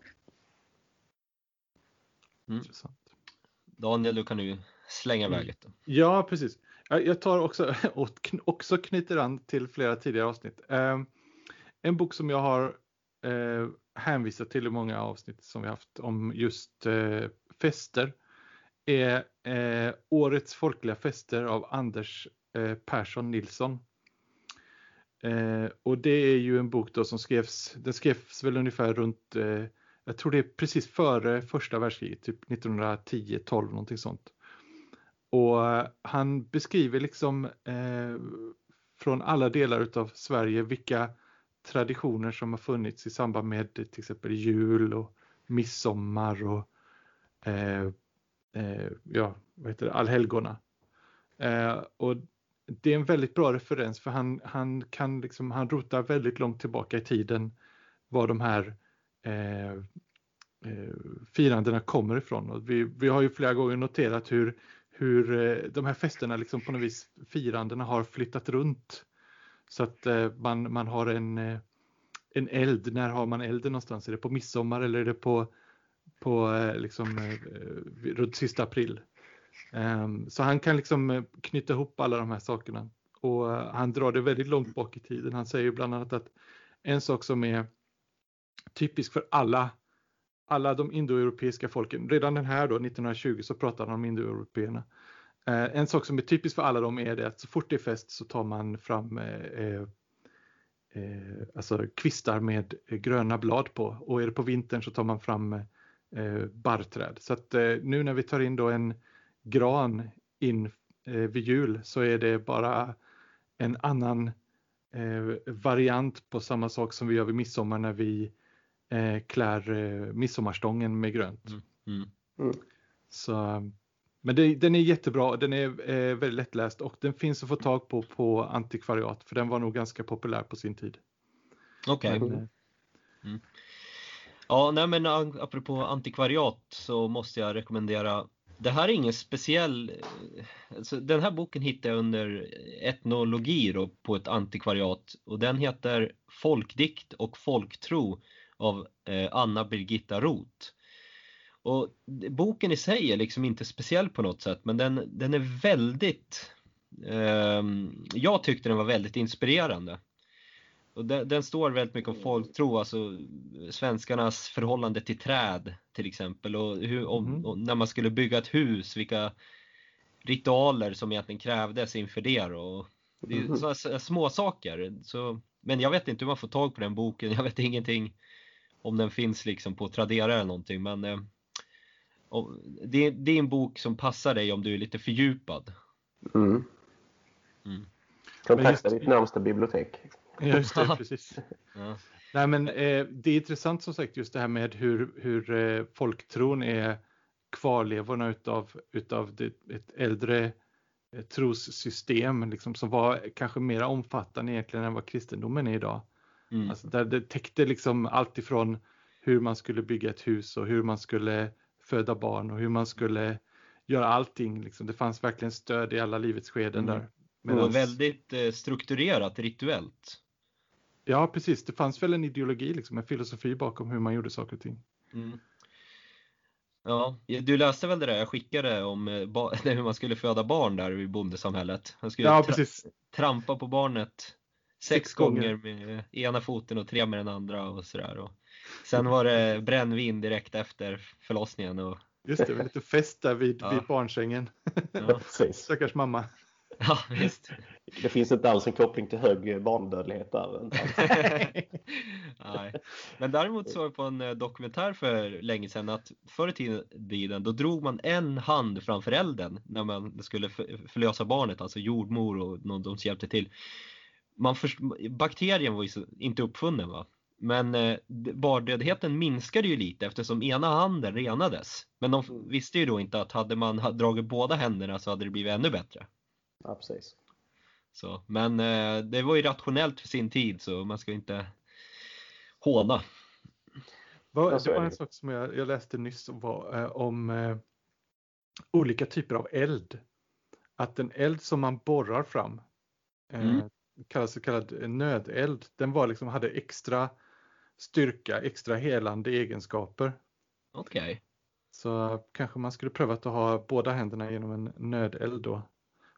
Speaker 1: Mm.
Speaker 3: Intressant.
Speaker 1: Daniel, du kan ju slänga iväg lite.
Speaker 3: Ja, precis. Jag tar också, också knyter an till flera tidigare avsnitt. Eh, en bok som jag har eh, hänvisat till i många avsnitt som vi haft om just eh, fester är eh, Årets folkliga fester av Anders eh, Persson Nilsson. Eh, och det är ju en bok då som skrevs, den skrevs väl ungefär runt, eh, jag tror det är precis före första världskriget, typ 1910-12 någonting sånt. Och eh, han beskriver liksom eh, från alla delar utav Sverige vilka traditioner som har funnits i samband med till exempel jul och midsommar och eh, eh, ja, vad heter det, allhelgona. Eh, och det är en väldigt bra referens för han, han kan liksom, han rotar väldigt långt tillbaka i tiden var de här eh, eh, firandena kommer ifrån. Och vi, vi har ju flera gånger noterat hur, hur eh, de här festerna liksom på något vis, firandena har flyttat runt. Så att eh, man, man har en, eh, en eld, när har man elden någonstans? Är det på midsommar eller är det på, på eh, liksom, eh, eh runt sista april? Ehm, så han kan liksom eh, knyta ihop alla de här sakerna. Och eh, han drar det väldigt långt bak i tiden. Han säger bland annat att en sak som är typisk för alla alla de indoeuropeiska folken. Redan den här då, 1920, så pratar han om indoeuropeerna. Eh, en sak som är typisk för alla dem är det att så fort det är fest så tar man fram eh, eh, alltså kvistar med gröna blad på och är det på vintern så tar man fram eh, barrträd. Så att eh, nu när vi tar in då en gran in eh, vid jul så är det bara en annan eh, variant på samma sak som vi gör vid midsommar när vi eh, klär eh, midsommarstången med grönt.
Speaker 1: Mm. Mm.
Speaker 2: Mm.
Speaker 3: Så, men det, den är jättebra, den är eh, väldigt lättläst och den finns att få tag på på antikvariat för den var nog ganska populär på sin tid.
Speaker 1: Okej.
Speaker 3: Men, eh,
Speaker 1: Ja, nej men apropå antikvariat så måste jag rekommendera det här är ingen speciell, alltså den här boken hittade jag under etnologi då på ett antikvariat och den heter Folkdikt och folktro av eh, Anna Birgitta Roth. Och boken i sig är liksom inte speciell på något sätt men den, den är väldigt, ehm, jag tyckte den var väldigt inspirerande. Och den, den står väldigt mycket om folktro, alltså svenskarnas förhållande till träd till exempel och, hur, om,
Speaker 3: Mhm.
Speaker 1: och när man skulle bygga ett hus, vilka ritualer som egentligen krävdes inför det och det är
Speaker 2: Mhm.
Speaker 1: sådana små saker. Så, men jag vet inte hur man får tag på den boken, jag vet ingenting om den finns liksom på Tradera eller någonting men eh, det, det är en bok som passar dig om du är lite fördjupad.
Speaker 2: Mm.
Speaker 1: Mm.
Speaker 2: Kontakta
Speaker 3: just-
Speaker 2: ditt närmsta bibliotek.
Speaker 3: just det, precis.
Speaker 1: Ja.
Speaker 3: Nej, men eh, det är intressant som sagt just det här med hur, hur eh, folktron är kvarlevorna utav, utav det, ett äldre eh, trossystem liksom, som var kanske mer omfattande egentligen än vad kristendomen är idag.
Speaker 1: Mm.
Speaker 3: Alltså där det täckte liksom allt ifrån hur man skulle bygga ett hus och hur man skulle föda barn och hur man skulle göra allting. Liksom. Det fanns verkligen stöd i alla livets skeden
Speaker 1: Mm.
Speaker 3: där.
Speaker 1: Det var
Speaker 3: Medans-
Speaker 1: väldigt eh, strukturerat, rituellt.
Speaker 3: Ja, precis. Det fanns väl en ideologi, liksom, en filosofi bakom hur man gjorde saker och ting.
Speaker 1: Mm. Ja, du läste väl det där jag skickade om eh, hur man skulle föda barn där i bondesamhället? Man skulle
Speaker 3: Ja,
Speaker 1: tra- trampa på barnet sex,
Speaker 3: Sex gånger.
Speaker 1: gånger med ena foten och tre med den andra och sådär. Och sen var det brännvin direkt efter förlossningen. Och,
Speaker 3: Just det, var lite fest där vid,
Speaker 1: Ja.
Speaker 3: vid barnsängen.
Speaker 1: ja.
Speaker 3: Stackars mamma.
Speaker 1: ja, visst.
Speaker 2: Det finns inte alls en koppling till hög barndödlighet där.
Speaker 1: Nej. Men däremot såg jag på en eh, dokumentär för länge sedan att förr i tiden då drog man en hand framför elden när man skulle för- förlösa barnet, alltså jordmor och någon som hjälpte till. Man först, bakterien var ju inte uppfunnen va? Men eh, barndödligheten minskade ju lite eftersom ena handen renades. Men de f- visste ju då inte att hade man dragit båda händerna så hade det blivit ännu bättre.
Speaker 2: Ja, precis.
Speaker 1: Så, men eh, det var ju rationellt för sin tid så man ska inte håna.
Speaker 3: Det var en sak som jag, jag läste nyss var, eh, om eh, olika typer av eld. att en eld som man borrar fram, eh,
Speaker 1: Mm.
Speaker 3: kallas så kallad nödeld, den var liksom, hade extra styrka, extra helande egenskaper.
Speaker 1: Okej.
Speaker 3: Så kanske man skulle pröva att ha båda händerna genom en nödeld då.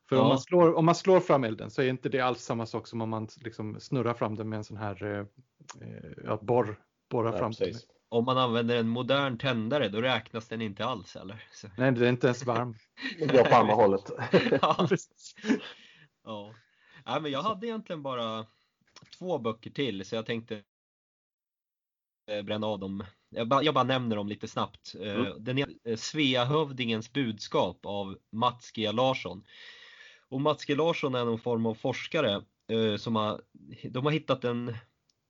Speaker 3: För om,
Speaker 1: Ja.
Speaker 3: man slår, om man slår fram elden så är inte det alls samma sak som om man liksom snurrar fram den med en sån här eh, ja, borr, borrar
Speaker 2: Ja,
Speaker 3: fram den.
Speaker 1: Om man använder en modern tändare då räknas den inte alls eller? Så.
Speaker 3: Nej, det är inte ens varm.
Speaker 2: Det går på andra hållet.
Speaker 1: Ja. ja. Nej, men jag hade egentligen bara två böcker till så jag tänkte bränna av dem. Jag bara, jag bara nämner dem lite snabbt. Eh,
Speaker 2: Mm.
Speaker 1: Den är eh, Sveahövdingens budskap av Mats G Larsson. Och Mats G Larsson är någon form av forskare eh, som har, de har hittat en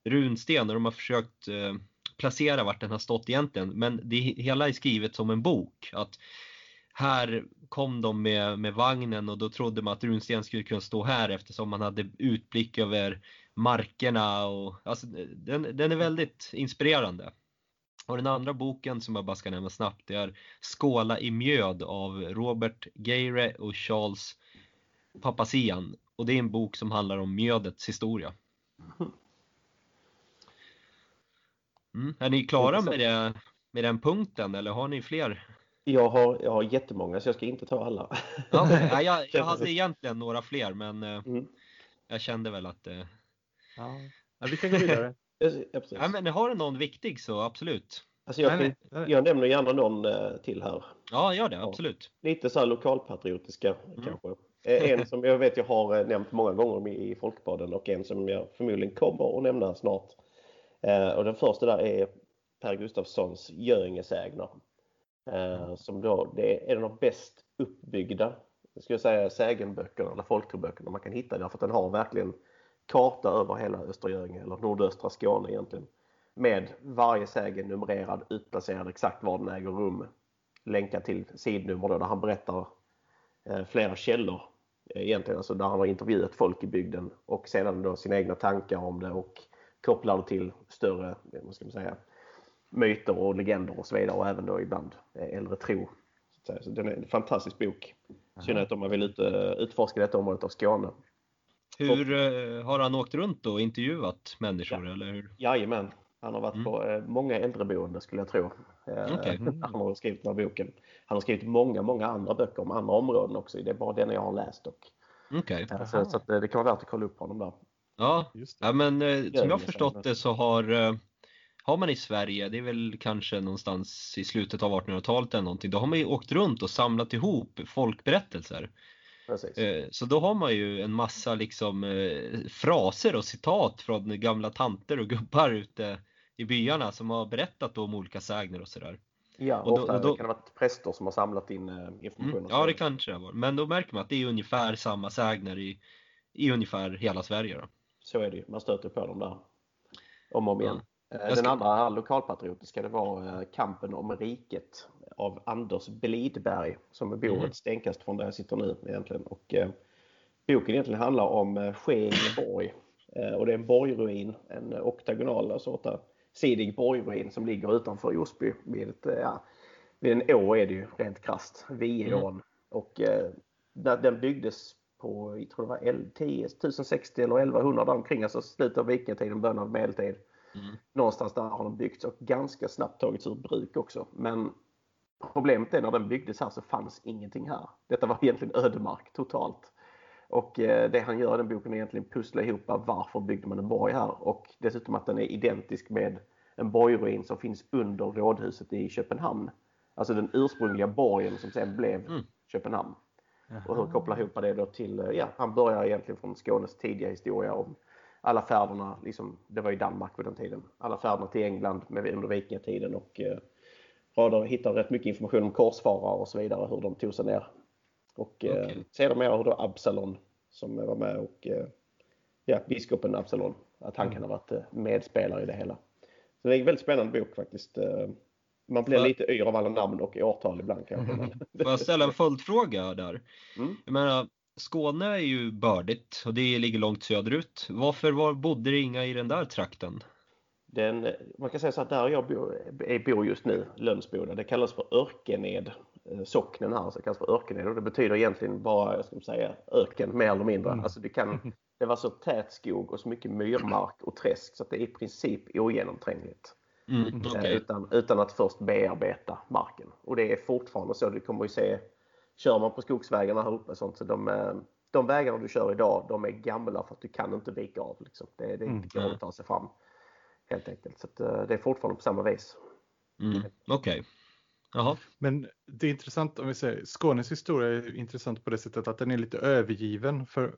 Speaker 1: runsten och de har försökt eh, placera vart den har stått egentligen. Men det hela är skrivet som en bok. Att här kom de med, med vagnen och då trodde man att runsten skulle kunna stå här eftersom man hade utblick över markerna och alltså, den, den är väldigt inspirerande. Och den andra boken som jag bara ska nämna snabbt det är Skåla i mjöd av Robert Geire och Charles Papazian. Och det är en bok som handlar om mjödets historia. Mm. Är ni klara med, det, med den punkten eller har ni fler?
Speaker 2: Jag har, jag har jättemånga så jag ska inte ta alla.
Speaker 1: Ja, jag, jag hade egentligen några fler men eh,
Speaker 2: Mm.
Speaker 1: jag kände väl att eh,
Speaker 3: Ja. Ja, vi kan gå vidare.
Speaker 2: Ja,
Speaker 1: ja, men har du någon viktig så absolut.
Speaker 2: Alltså jag,
Speaker 3: Nej,
Speaker 2: kan,
Speaker 3: nej,
Speaker 2: jag nämner gärna någon eh, till här.
Speaker 1: Ja, gör det absolut.
Speaker 2: Lite så här lokalpatriotiska
Speaker 1: Mm.
Speaker 2: kanske. Eh, En som jag vet jag har eh, nämnt många gånger i Folkbaden och en som jag förmodligen kommer att nämna snart. Och den första där är Per Gustafssons Göingesägner. Eh, Som då, det är en av de bäst uppbyggda jag skulle säga sägenböckerna eller folktroböckerna man kan hitta därför att den har verkligen karta över hela Östergöinge eller nordöstra Skåne egentligen. Med varje sägen numrerad, utplacerad exakt var den äger rum. Länkad till sidnummer då, där han berättar eh, flera källor eh, egentligen, alltså där han har intervjuat folk i bygden och sedan då sina egna tankar om det och kopplar det till större, eh, vad ska man säga, myter och legender och så vidare och även då ibland äldre tro. Så, den är en fantastisk bok. I synnerhet om man vill ut, utforska detta området av Skåne.
Speaker 1: Hur eh, har han åkt runt och intervjuat människor eller hur?
Speaker 2: Jajamän, han har varit
Speaker 1: Mm.
Speaker 2: på eh, många äldreboenden skulle jag tro. Eh,
Speaker 1: Okej.
Speaker 2: Han har skrivit den här boken. Han har skrivit många, många andra böcker om andra områden också. Det är bara den jag har läst. Och, eh,
Speaker 3: Aha.
Speaker 2: så, så att, det kan vara värt att kolla upp honom där.
Speaker 1: Ja, ja men eh, som jag har förstått det så har eh, har man i Sverige, det är väl kanske någonstans i slutet av 1800-talet eller någonting, då har man ju åkt runt och samlat ihop folkberättelser.
Speaker 2: Precis.
Speaker 1: Eh, Så då har man ju en massa liksom eh, fraser och citat från gamla tanter och gubbar ute i byarna som har berättat då om olika sägner och sådär.
Speaker 2: Ja,
Speaker 1: och då-
Speaker 2: ofta
Speaker 1: och då-
Speaker 2: kan det vara präster som har samlat in eh, information.
Speaker 1: Mm. Ja, det kanske det var. Men då märker man att det är ungefär samma sägner i, i ungefär hela Sverige då.
Speaker 2: Så är det ju. Man stöter på dem där om och om igen. Eh,
Speaker 1: Jag
Speaker 2: Den
Speaker 1: ska-
Speaker 2: andra lokalpatriotiska det var eh, Kampen om riket av Anders Blidberg som bor
Speaker 1: Mhm.
Speaker 2: ett stenkast från där jag sitter nu egentligen. Och, eh, boken egentligen handlar om eh, Skängeborg. Eh, och det är en borgruin, en oktagonal alltså, åtta sidig borgruin som ligger utanför Osby. Vid, ett, ja, vid en å är det ju rent krasst, Vieån. Och eh, där, den byggdes på, jag tror det var L- 10 1060 eller 1100 där omkring, alltså slutet av vikingatiden, början av medeltid.
Speaker 1: Mm.
Speaker 2: Någonstans där har den byggts och ganska snabbt tagits ur bruk också. Men problemet är när den byggdes här så fanns ingenting här. Detta var egentligen ödemark totalt. Och eh, det han gör i den boken är egentligen pussla ihop varför byggde man en borg här och dessutom att den är identisk med en borgruin som finns under rådhuset i Köpenhamn. Alltså den ursprungliga borgen som sen blev
Speaker 1: Mm.
Speaker 2: Köpenhamn. Och hur kopplar ihop det då till, eh, ja, han börjar egentligen från Skånes tidiga historia om alla färderna, liksom, det var i Danmark på den tiden, alla färderna till England med, under vikingatiden och eh, hittar rätt mycket information om korsfarare och så vidare, hur de tog sig ner. Och eh,
Speaker 1: Okej.
Speaker 2: sedermera hur då Absalon som var med och eh, ja, biskopen Absalon, att han kan ha varit eh, medspelare i det hela. Så det är en väldigt spännande bok faktiskt. Eh, Man blir lite yr av alla namn och årtal ibland kanske.
Speaker 1: Får jag ställa en följdfråga där?
Speaker 2: Mm.
Speaker 1: Jag menar, Skåne är ju bördigt och det ligger långt söderut. Varför var, bodde det inga i den där trakten?
Speaker 2: Den, man kan säga så att där jag bor, bor just nu, Lönsboda, det kallas för Örkened. Eh, socknen här så kallas för Örkened och det betyder egentligen bara, jag ska säga, öken mer eller mindre.
Speaker 3: Mm.
Speaker 2: Alltså det, kan, det var så tät skog och så mycket myrmark och träsk så att det är i princip ogenomträngligt.
Speaker 1: Mm,
Speaker 2: Eh,
Speaker 1: okej.
Speaker 2: Utan, utan att först bearbeta marken. Och det är fortfarande så. Det kommer vi se. Kör man på skogsvägarna här uppe sånt, så de, eh, de vägarna du kör idag, de är gamla för att du kan inte vika av. Liksom. Det, det
Speaker 3: Mm.
Speaker 2: går inte att ta sig fram. Helt enkelt. Så att, eh, det är fortfarande på samma vis.
Speaker 1: Mm, okej. Jaha.
Speaker 3: Men det är intressant om vi säger Skånes historia är intressant på det sättet att den är lite övergiven för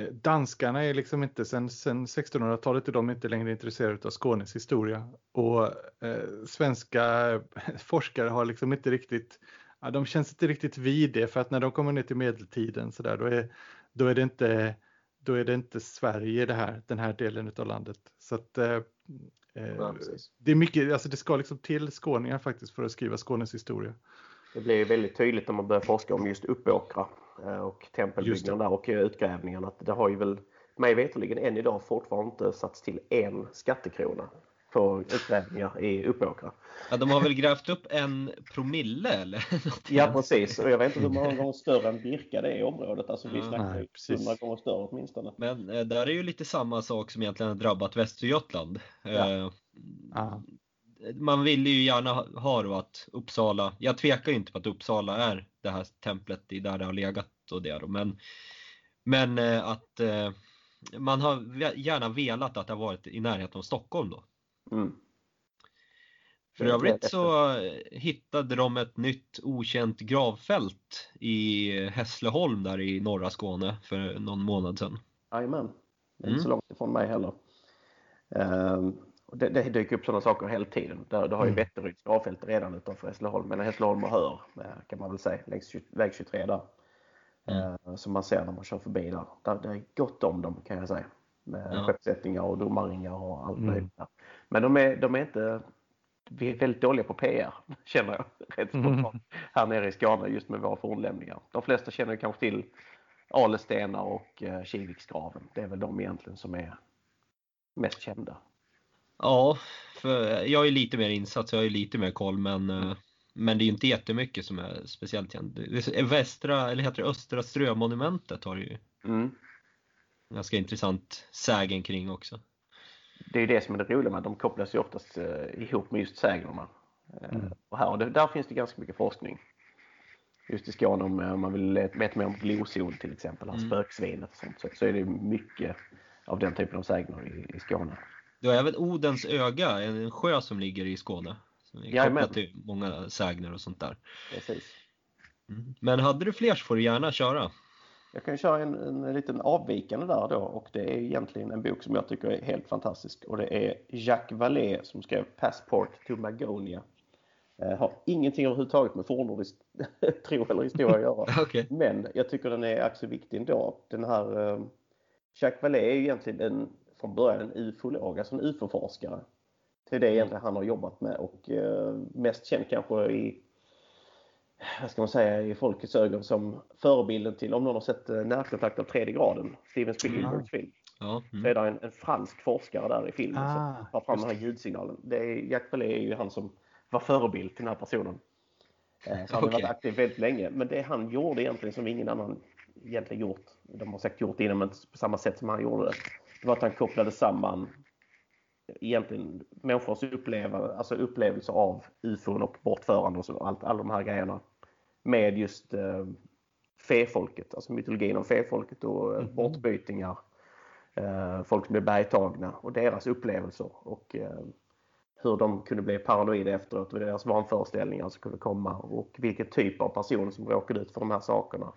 Speaker 3: eh, danskarna är liksom inte sen, sen 1600-talet är de inte längre intresserade av Skånes historia och eh, svenska forskare har liksom inte riktigt ja, de känns inte riktigt vid det för att när de kommer ner till medeltiden så där, då, är, då är det inte då är det inte Sverige det här, den här delen av landet. Så att, eh, eh,
Speaker 2: Ja,
Speaker 3: det är mycket, alltså det ska liksom till skåningar faktiskt för att skriva Skånes historia.
Speaker 2: Det blir väldigt tydligt när man börjar forska om just Uppåkra eh, och tempelbyggnaden där och eh, utgrävningarna. Att det har ju väl mig veterligen än idag fortfarande inte satts till en skattekrona för utgrävningar i Uppåkra.
Speaker 1: Ja, de har väl grävt upp en promille eller?
Speaker 2: Ja precis och jag vet inte hur många gånger större än Birka det är i området. Alltså vi
Speaker 1: Ja,
Speaker 2: snackar
Speaker 3: nej,
Speaker 2: ju
Speaker 3: precis.
Speaker 2: 100 gånger större åtminstone.
Speaker 1: Men eh, där är ju lite samma sak som egentligen har drabbat Västergötland.
Speaker 2: Ja.
Speaker 1: Eh. Man vill ju gärna ha- då att Uppsala, jag tvekar ju inte på att Uppsala är det här templet, där det har legat och det då, men, men eh, att eh, man har gärna velat att det har varit i närheten av Stockholm då.
Speaker 2: Mm.
Speaker 1: För
Speaker 2: Det
Speaker 1: övrigt så hittade de ett nytt okänt gravfält i Hässleholm där i norra Skåne för någon månad sedan.
Speaker 2: Jajamän. Det är
Speaker 1: Mm.
Speaker 2: inte så långt ifrån mig heller. Ehm, det, det dyker upp sådana saker hela tiden. Där, du har ju
Speaker 3: Mm.
Speaker 2: Vätteryds gravfält redan utanför Hässleholm. Men Hässleholm och Hör eh, kan man väl säga längs 20 väg 23 där.
Speaker 1: Mm.
Speaker 2: Eh, som man ser när man kör förbi där. där. Det är gott om dem kan jag säga. Med
Speaker 1: Ja.
Speaker 2: skeppssättningar och domarringar och allt
Speaker 3: Mm.
Speaker 2: möjligt. där. Men de är, de är inte vi är väldigt dåliga på PR, känner jag rätt
Speaker 3: Mm.
Speaker 2: spontant. Här nere i Skåne just med våra fornlämningar. De flesta känner kanske till Alestenar och eh, Kiviksgraven. Det är väl de egentligen som är mest kända.
Speaker 1: Ja, för jag är lite mer insatt så jag ju lite mer koll men,
Speaker 2: Mm.
Speaker 1: men det är inte jättemycket som är speciellt känt. Är Västra, eller heter det Östra Strömonumentet har ju
Speaker 2: Mm.
Speaker 1: ganska intressant sägen kring också.
Speaker 2: Det är ju det som är det roliga med att de kopplas ju oftast eh, ihop med just sägnerna. Eh,
Speaker 3: Mm.
Speaker 2: Och här, och det, där finns det ganska mycket forskning. Just i Skåne om, om man vill veta mer om glosol till exempel, mm. Spöksvinet och sånt, så, så är det mycket av den typen av sägner i, i Skåne.
Speaker 1: Du har även Odens öga, en sjö som ligger i Skåne. Som är kopplat till många sägner och sånt där.
Speaker 2: Precis.
Speaker 1: Mm. Men hade du fler så får du gärna köra.
Speaker 2: Jag kan köra en, en liten avvikande där då och det är egentligen en bok som jag tycker är helt fantastisk och det är Jacques Vallée som skrev Passport to Magonia. Eh, har ingenting överhuvudtaget med fornnordisk tro eller historia att göra.
Speaker 1: Okej.
Speaker 2: Men jag tycker den är också viktig ändå. Den här eh, Jacques Vallée är ju egentligen en, från början en ufolog, alltså en ufo-forskare. Det är det egentligen han har jobbat med och eh, mest känd kanske i vad ska man säga, i folkets ögon som förebilden till, om någon har sett eh, Närkontakt av tredje graden, Steven Spielbergs film,
Speaker 1: Ja.
Speaker 2: så
Speaker 1: Mm.
Speaker 2: är det en, en fransk forskare där i filmen som
Speaker 3: Ah,
Speaker 2: tar fram
Speaker 3: just
Speaker 2: den här ljudsignalen. Det är, Jacques Vallée är ju han som var förebild till den här personen. Eh, Så han har
Speaker 1: Okej.
Speaker 2: varit aktiv väldigt länge. Men det han gjorde egentligen som ingen annan egentligen gjort, de har säkert gjort det innan men på samma sätt som han gjorde det, det var att han kopplade samman egentligen människors uppleva, alltså upplevelser av ufon och bortförande och så, allt, alla de här grejerna med just eh, fefolket, alltså mytologin om fefolket och eh,
Speaker 3: Mhm.
Speaker 2: bortbytingar. Eh, folk som blev bergtagna och deras upplevelser och eh, hur de kunde bli paranoida efteråt och deras vanföreställningar som kunde komma och vilken typ av person som råkade ut för de här sakerna.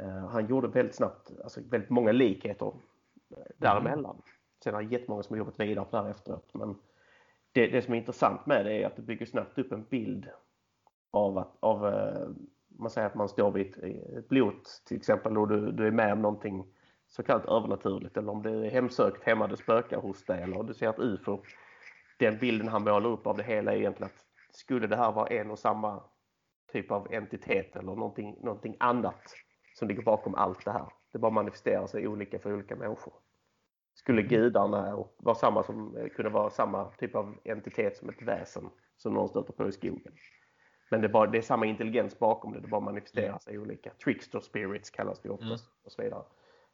Speaker 2: Eh, han gjorde väldigt snabbt, alltså väldigt många likheter däremellan. Sen har jättemånga som har jobbat vidare på det här efteråt. Men det, det som är intressant med det är att det bygger snabbt upp en bild av att av, eh, man säger att man står vid ett, ett blot till exempel och du, du är med om någonting så kallat övernaturligt eller om det är hemsökt hemma det spökar hos dig eller du ser ett UFO. Den bilden han målar upp av det hela är egentligen att skulle det här vara en och samma typ av entitet eller någonting, någonting annat som ligger bakom allt det här. Det bara manifesterar sig olika för olika människor. skulle gudarna vara samma som, kunna vara samma typ av entitet som ett väsen som någon stöter på i skogen. Men det bara, det är samma intelligens bakom det, det bara manifesterar sig i olika. Trickster spirits kallas det oftast mm. och så vidare.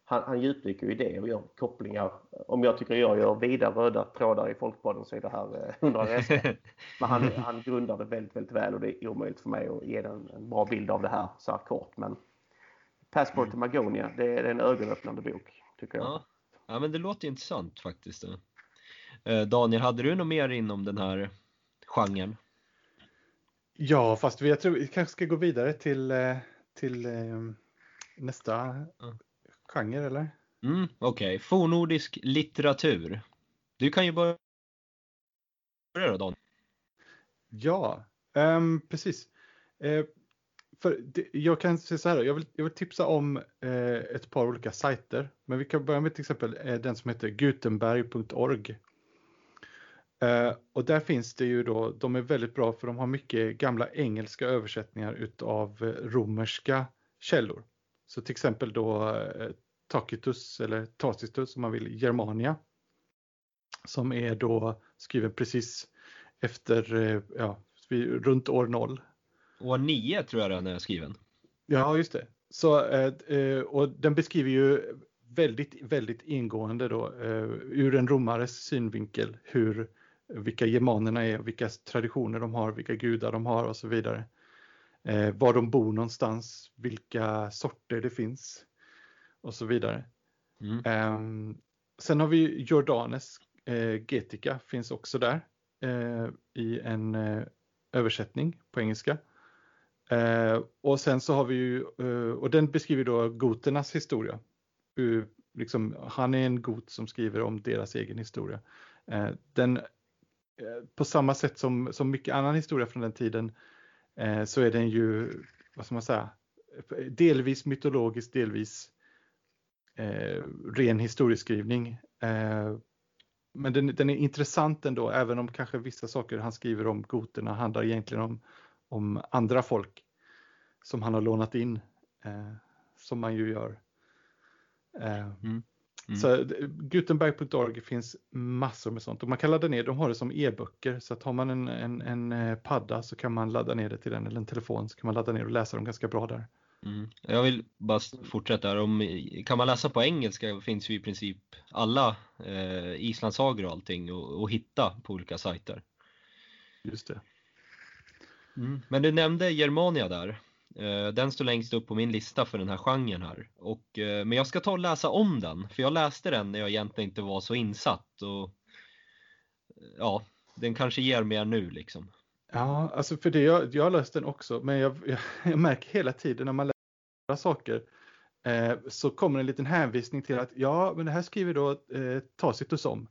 Speaker 2: Han, han djupdyker i det och gör kopplingar. Om jag tycker jag gör vida röda trådar i Folkbladen så är det här 100 eh. Men han, han grundar det väldigt, väldigt väl och det är omöjligt för mig att ge en, en bra bild av det här så här kort. Men Passport to Magonia, det är en ögonöppnande bok, tycker jag.
Speaker 1: Ja, ja men det låter intressant faktiskt. Eh, Daniel, hade du något mer inom den här genren?
Speaker 3: Ja, fast jag tror vi kanske ska gå vidare till, eh, till nästa mm. genre, eller?
Speaker 1: Mm, Okej, okay. fornordisk litteratur. Du kan ju börja då, Daniel.
Speaker 3: Ja, um, precis. Uh, för det, jag kan säga så här, jag vill, jag vill tipsa om eh, ett par olika sajter. Men vi kan börja med till exempel eh, den som heter gutenberg.org. Eh, och där finns det ju då, de är väldigt bra för de har mycket gamla engelska översättningar utav eh, romerska källor. Så till exempel då eh, Tacitus eller Tacitus om man vill, Germania. Som är då skriven precis efter, eh, ja, runt år 0
Speaker 1: År 9 tror jag den är skriven.
Speaker 3: Ja, just det. Så, och den beskriver ju väldigt, väldigt ingående då ur en romares synvinkel hur, vilka germanerna är, vilka traditioner de har, vilka gudar de har och så vidare. Eh, var de bor någonstans, vilka sorter det finns och så vidare. Mm. Eh, sen har vi Jordanes eh, Getica finns också där eh, i en eh, översättning på engelska. Eh, och sen så har vi ju, och den beskriver då goternas historia. Liksom, han är en got som skriver om deras egen historia. Den, Eh, på samma sätt som, som mycket annan historia från den tiden eh, så är den ju, vad ska man säga, delvis mytologisk, delvis eh, ren historieskrivning. Eh, men den, den, är intressant ändå, även om kanske vissa saker han skriver om goterna handlar egentligen om om andra folk som han har lånat in, eh, som man ju gör. Eh, mm. Mm. Så Gutenberg.org finns massor med sånt och man kan ladda ner, de har det som e-böcker så att har man en, en, en eh, padda så kan man ladda ner det till den eller en telefon så kan man ladda ner och läsa dem ganska bra där.
Speaker 1: Mm. Jag vill bara fortsätta. Om, kan man läsa på engelska finns ju i princip alla eh, islandssagor och allting och, hitta på olika sajter.
Speaker 3: Just det.
Speaker 1: Mm. Men du nämnde Germania där. Eh, den står längst upp på min lista för den här genren här. Och, eh, men jag ska ta och läsa om den, för jag läste den när jag egentligen inte var så insatt. Och, eh, ja, den kanske ger mer nu liksom.
Speaker 3: Ja, alltså för det, jag, jag har läst den också, men jag, jag, jag märker hela tiden när man läser saker eh, så kommer en liten hänvisning till att ja, men det här skriver då eh, Tacitus om.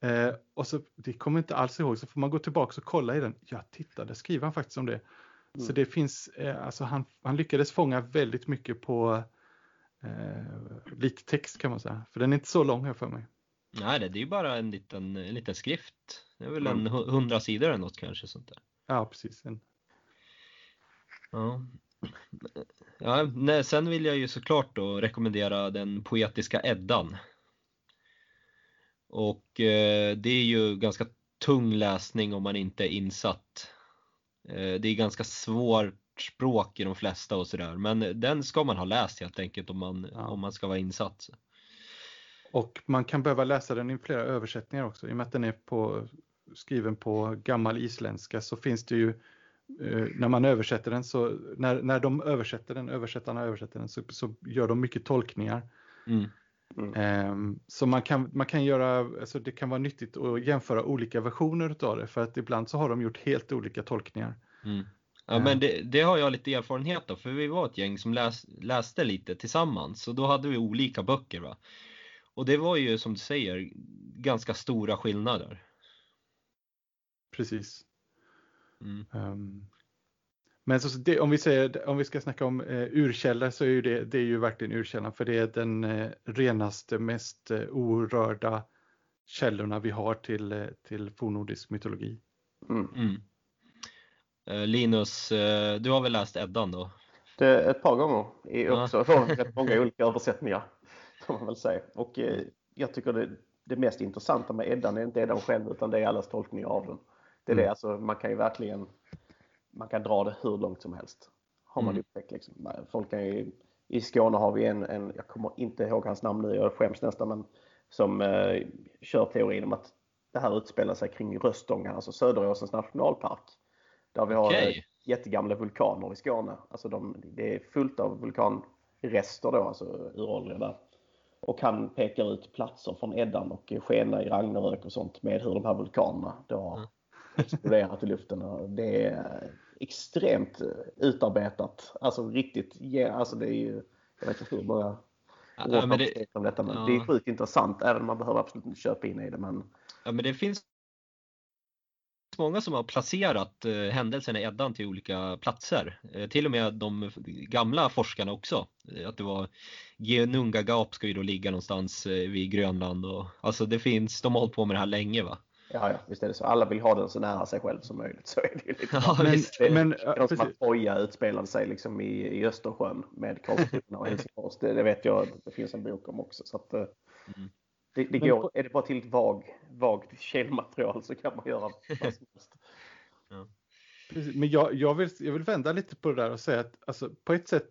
Speaker 3: Eh, och så, det kommer inte alls ihåg, så får man gå tillbaka och kolla i den. Ja, titta, där skriver han faktiskt om det. Mm. Så det finns, eh, alltså han, han lyckades fånga väldigt mycket på eh, lite text kan man säga. För den är inte så lång här för mig.
Speaker 1: Nej, det är ju bara en liten, en liten skrift. Det är väl mm. en hundra sidor eller något kanske sånt där.
Speaker 3: Ja, precis. En...
Speaker 1: Ja. Ja, nej, sen vill jag ju såklart då rekommendera den poetiska Eddan och eh, det är ju ganska tung läsning om man inte är insatt. Eh, det är ganska svårt språk i de flesta och sådär men den ska man ha läst helt enkelt om man, ja. om man ska vara insatt.
Speaker 3: Och man kan behöva läsa den i flera översättningar också i och med att den är på, skriven på gammal isländska så finns det ju eh, när man översätter den så när, när de översätter den, översättarna översätter den så, så gör de mycket tolkningar. Mm. Mm. Ehm, så man kan, man kan göra, alltså det kan vara nyttigt att jämföra olika versioner av det för att ibland så har de gjort helt olika tolkningar.
Speaker 1: Mm. Ja ehm. men det, det, har jag lite erfarenhet av för vi var ett gäng som läs, läste lite tillsammans och då hade vi olika böcker. Va? Och det var ju som du säger ganska stora skillnader.
Speaker 3: Precis. Mm. Um, men så det, om vi säger, om vi ska snacka om eh, urkällor så är ju det, det är ju verkligen urkällan för det är den eh, renaste, mest eh, orörda källorna vi har till, eh, till fornnordisk mytologi. Mm. Mm.
Speaker 1: Eh, Linus, eh, du har väl läst Eddan då?
Speaker 2: Det, ett par gånger i också, från rätt många olika översättningar. Kan man väl säga. Och eh, jag tycker det, det mest intressanta med Eddan är inte Eddan själv utan det är allas tolkning av den. Det är
Speaker 4: Mm.
Speaker 2: det, alltså man kan ju verkligen man kan dra det hur långt som helst. Har man
Speaker 4: Mm.
Speaker 2: upptäckt liksom. Folk ju, I Skåne har vi en, en, jag kommer inte ihåg hans namn nu, jag skäms nästan, men som eh, kör teorin om att det här utspelar sig kring Röstånga, alltså Söderåsens nationalpark. Där vi har
Speaker 1: Okej.
Speaker 2: eh, jättegamla vulkaner i Skåne. Alltså de, det är fullt av vulkanrester då, alltså uråldriga där. Och han pekar ut platser från Eddan och Skena i Ragnarök och sånt med hur de här vulkanerna då har
Speaker 1: Mm.
Speaker 2: exploderat i luften. Och Det är extremt eh, utarbetat. Alltså riktigt, ja, alltså det är ju, jag vet inte hur många
Speaker 1: Ja, men det,
Speaker 2: om detta, men
Speaker 1: ja.
Speaker 2: det är sjukt intressant även om man behöver absolut inte köpa in i det. Men
Speaker 1: ja, men det finns många som har placerat eh, händelserna i Eddan till olika platser. Eh, till och med de gamla forskarna också. Eh, att det var Genungagap ska ju då ligga någonstans eh, vid Grönland och alltså det finns, de har hållit på med det här länge va?
Speaker 2: Ja, ja, visst är det så. Alla vill ha den så nära sig själv som möjligt. Så är det ju lite.
Speaker 1: Ja,
Speaker 3: Men.
Speaker 2: Det,
Speaker 3: men
Speaker 2: det
Speaker 3: ja,
Speaker 2: är som att Troja utspelade sig liksom i, i Östersjön med Karlskrona och Helsingfors. Det, det vet jag det finns en bok om också. Så att, eh,
Speaker 1: Mm.
Speaker 2: det, det går,
Speaker 3: på-
Speaker 2: är det bara till ett vag, vagt källmaterial så kan man göra vad som helst.
Speaker 3: Precis, men jag, jag, vill, jag vill vända lite på det där och säga att alltså, på ett sätt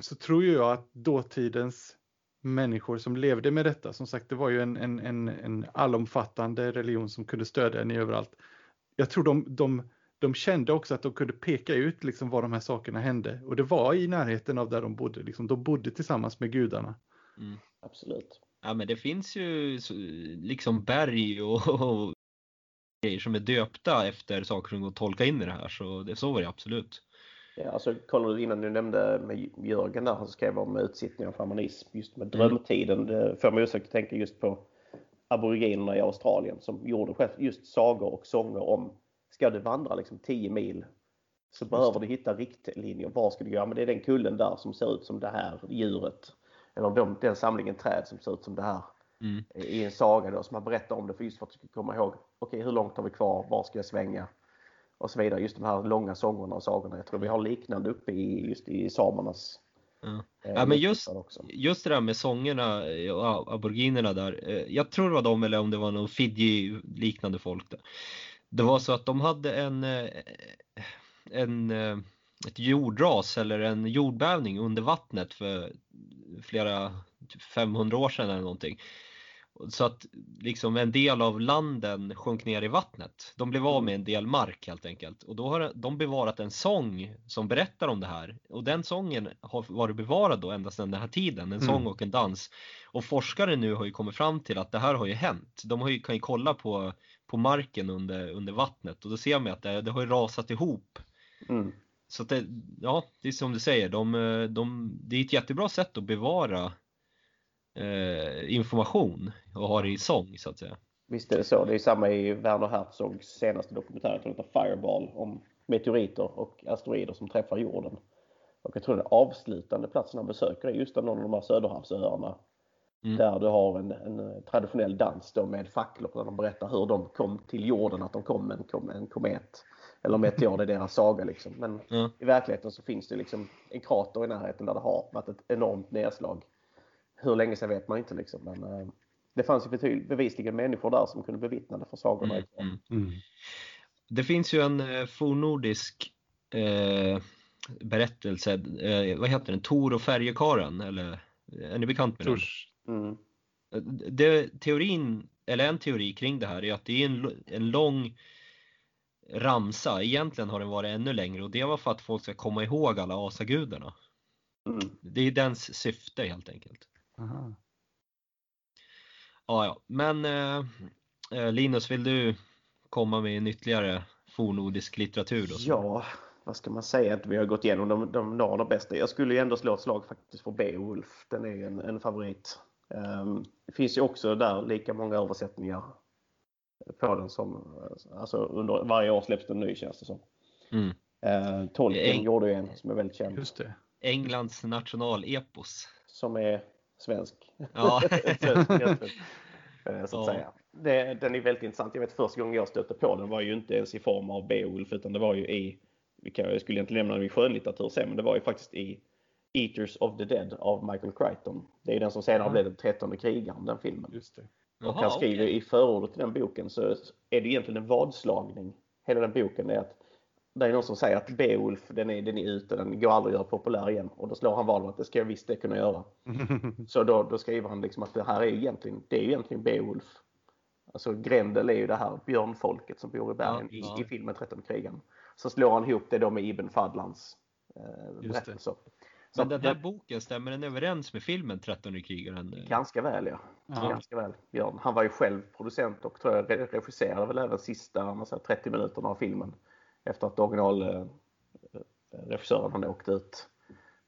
Speaker 3: så tror jag att dåtidens människor som levde med detta, som sagt det var ju en, en, en, en allomfattande religion som kunde stödja en i överallt. Jag tror de, de, de kände också att de kunde peka ut liksom var de här sakerna hände och det var i närheten av där de bodde. Liksom, de bodde tillsammans med gudarna.
Speaker 1: Mm.
Speaker 2: Absolut.
Speaker 1: Ja men det finns ju liksom berg och, och grejer som är döpta efter saker som går att tolka in i det här så det, så var det absolut.
Speaker 2: Ja, alltså, kollar du innan du nämnde med Jörgen där, han skrev om utsittning av shamanism, just med drömtiden. Det får mig osökt att tänka just på aboriginerna i Australien som gjorde just sagor och sånger om, ska du vandra liksom 10 mil så behöver du hitta riktlinjer. Var ska du gå? Ja, men det är den kullen där som ser ut som det här djuret. Eller de, den samlingen träd som ser ut som det här
Speaker 1: Mm.
Speaker 2: i en saga då, som man berättar om det för just för att du ska komma ihåg, okej hur långt har vi kvar, var ska jag svänga? Och så vidare. Just de här långa sångerna och sagorna. Jag tror vi har liknande uppe i just i samernas
Speaker 1: Ja.
Speaker 2: eh,
Speaker 1: Ja, men just-. Just det där med sångerna eh, och aboriginerna där. eh, Jag tror det var de eller om det var någon Fiji liknande folk där. Det var så att de hade en, en ett jordras eller en jordbävning under vattnet för flera, typ 500 år sedan eller någonting. Så att liksom en del av landen sjönk ner i vattnet. De blev av med en del mark helt enkelt. Och då har de bevarat en sång som berättar om det här. Och den sången har varit bevarad då ända sedan den här tiden. En
Speaker 3: Mm.
Speaker 1: sång och en dans. Och forskare nu har ju kommit fram till att det här har ju hänt. De har ju, kan ju kolla på, på marken under, under vattnet och då ser man att det, det har ju rasat ihop.
Speaker 2: Mm.
Speaker 1: Så det, ja, det är som du säger, de, de, det är ett jättebra sätt att bevara eh, information och ha det i sång så att säga.
Speaker 2: Visst är det så. Det är samma i Werner Herzogs senaste dokumentär som heter Fireball om meteoriter och asteroider som träffar jorden. Och jag tror den avslutande platsen han besöker är just någon av de här Söderhavsöarna.
Speaker 1: Mm.
Speaker 2: Där du har en, en traditionell dans med facklor där de berättar hur de kom till jorden, att de kom med en, kom, en komet. Eller meteor, det är deras saga liksom. Men
Speaker 1: Ja.
Speaker 2: i verkligheten så finns det liksom en krater i närheten där det har varit ett enormt nedslag. Hur länge sedan vet man inte liksom. Men eh, det fanns ju betyd- bevisligen människor där som kunde bevittna det för sagorna.
Speaker 1: Mm, mm.
Speaker 3: Mm.
Speaker 1: Det finns ju en eh, fornnordisk eh, berättelse, eh, vad heter den, Tor och färjekaren eller är ni bekant med den?
Speaker 3: Tors,
Speaker 2: Mm.
Speaker 1: det, teorin, eller en teori kring det här är att det är en, en lång ramsa, egentligen har den varit ännu längre och det var för att folk ska komma ihåg alla asagudarna.
Speaker 2: Mm.
Speaker 1: Det är dens syfte helt enkelt.
Speaker 3: Aha.
Speaker 1: Ja, ja. Men eh, eh, Linus, vill du komma med en ytterligare fornnordisk litteratur då?
Speaker 2: Ja, vad ska man säga? Att vi har gått igenom de, de några bästa. Jag skulle ju ändå slå ett slag faktiskt för Beowulf. Den är ju en, en favorit. Ehm, det finns ju också där lika många översättningar på den som alltså under varje år släpps det en ny känns det som.
Speaker 1: Mm.
Speaker 2: Uh, Tolkien
Speaker 1: Eng-
Speaker 2: gjorde ju en som är väldigt känd.
Speaker 3: Just det.
Speaker 1: Englands nationalepos.
Speaker 2: Som är svensk.
Speaker 1: Ja.
Speaker 2: Svensk, eh, så att
Speaker 1: Ja.
Speaker 2: säga. Det, den är väldigt intressant. Jag vet första gången jag stötte på den var ju inte ens i form av Beowulf utan det var ju i, vi kan, jag skulle egentligen nämna den i skönlitteratur sen, men det var ju faktiskt i Eaters of the Dead av Michael Crichton. Det är den som senare
Speaker 3: Ja.
Speaker 2: blev den trettonde krigaren, den filmen.
Speaker 3: Just det.
Speaker 2: Och
Speaker 1: Jaha,
Speaker 2: han skriver
Speaker 1: okej.
Speaker 2: i förordet till den boken så är det egentligen en vadslagning. Hela den boken är att det är någon som säger att Beowulf den är, den är ute, den går aldrig att göra populär igen. Och då slår han vad om att det ska jag visst det kunna göra. Så då, då skriver han liksom att det här är egentligen, det är egentligen Beowulf. Alltså Grendel är ju det här björnfolket som bor i bergen
Speaker 1: Ja, ja.
Speaker 2: i, i filmen 13 krigen. Så slår han ihop det då med Ibn Fadlans eh, berättelser. Så
Speaker 1: Men den här boken, stämmer den överens med filmen 13 krigaren?
Speaker 2: Ganska väl ja.
Speaker 3: Ja.
Speaker 2: Ganska väl. Björn. Han var ju själv producent och tror jag re- regisserade väl även sista man säger, 30 minuterna av filmen. Efter att originalregissören hade åkt ut.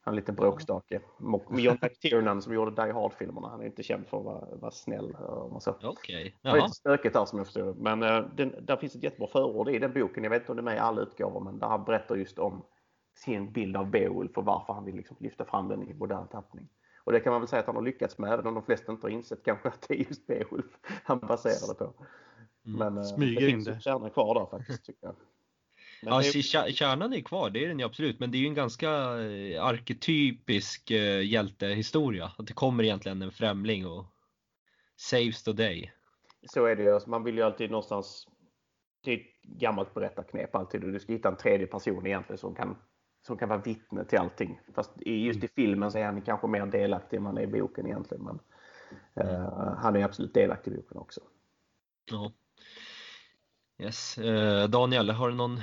Speaker 2: Han är en liten bråkstake. John McTiernan som gjorde Die Hard-filmerna. Han är inte känd för att vara, vara snäll. eh.
Speaker 1: Okej,
Speaker 2: Det var
Speaker 1: jaha.
Speaker 2: lite stökigt där som jag förstår det. Men eh, den, där finns ett jättebra förord i den boken. Jag vet inte om det är med i alla utgåvor men där han berättar just om sin bild av Beowulf och varför han vill liksom lyfta fram den i modern tappning. Och det kan man väl säga att han har lyckats med även om de flesta inte har insett kanske att det är just Beowulf han baserar det på.
Speaker 1: Mm.
Speaker 2: Men eh,
Speaker 3: Smyger
Speaker 2: det
Speaker 3: in
Speaker 2: finns ju
Speaker 3: det.
Speaker 2: kärnor kvar där faktiskt tycker jag. Men
Speaker 1: Ja,
Speaker 2: det är-
Speaker 1: kär- kärnan är kvar, det är den ju absolut, men det är ju en ganska eh, arketypisk eh, hjältehistoria. Att det kommer egentligen en främling och saves the day.
Speaker 2: Så är det ju. Alltså, Man vill ju alltid någonstans... Det är ett gammalt berättarknep alltid. Du ska hitta en tredje person egentligen som kan, som kan vara vittne till allting. Fast just i filmen så är han kanske mer delaktig än man är i boken egentligen. Men eh, han är absolut delaktig i boken också.
Speaker 1: Ja. Yes. Eh, Daniel, har du någon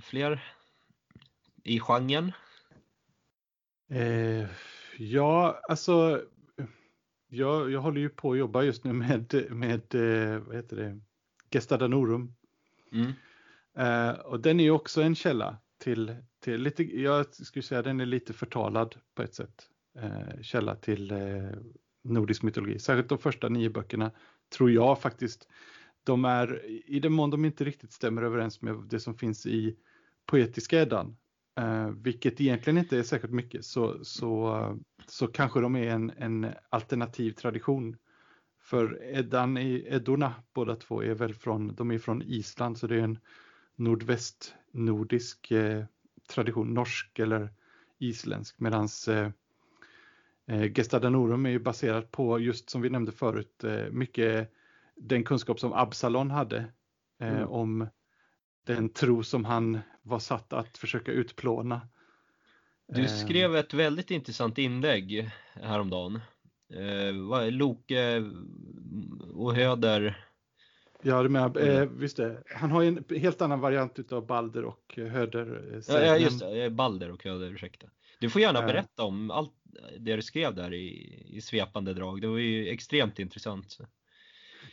Speaker 1: fler i genren?
Speaker 3: Eh, ja, alltså. Jag, jag håller ju på att jobba just nu med, med eh, vad heter det? Gesta Danorum.
Speaker 1: Mm.
Speaker 3: Eh, och den är ju också en källa till, till lite, jag skulle säga den är lite förtalad på ett sätt. Eh, källa till eh, nordisk mytologi. Särskilt de första nio böckerna tror jag faktiskt. De är, i den mån de inte riktigt stämmer överens med det som finns i poetiska Eddan, eh, vilket egentligen inte är särskilt mycket, så, så, så kanske de är en, en alternativ tradition. För Eddan, i- Eddorna, båda två, är väl från, de är från Island, så det är en nordvästnordisk eh, tradition, norsk eller isländsk, medan eh, eh, Gesta Danorum är ju baserat på, just som vi nämnde förut, eh, mycket den kunskap som Absalon hade eh,
Speaker 2: Mm.
Speaker 3: om den tro som han var satt att försöka utplåna.
Speaker 1: Du
Speaker 3: Eh,
Speaker 1: skrev ett väldigt intressant inlägg häromdagen. Eh, vad- Loke och Höder.
Speaker 3: Ja, du menar,
Speaker 1: Mm.
Speaker 3: eh, visst det. Han har ju en helt annan variant utav Balder och eh, Höder. eh,
Speaker 1: Ja, just det, Balder och Höder, ursäkta. Du får gärna berätta om allt det du skrev där i, i svepande drag. Det var ju extremt intressant.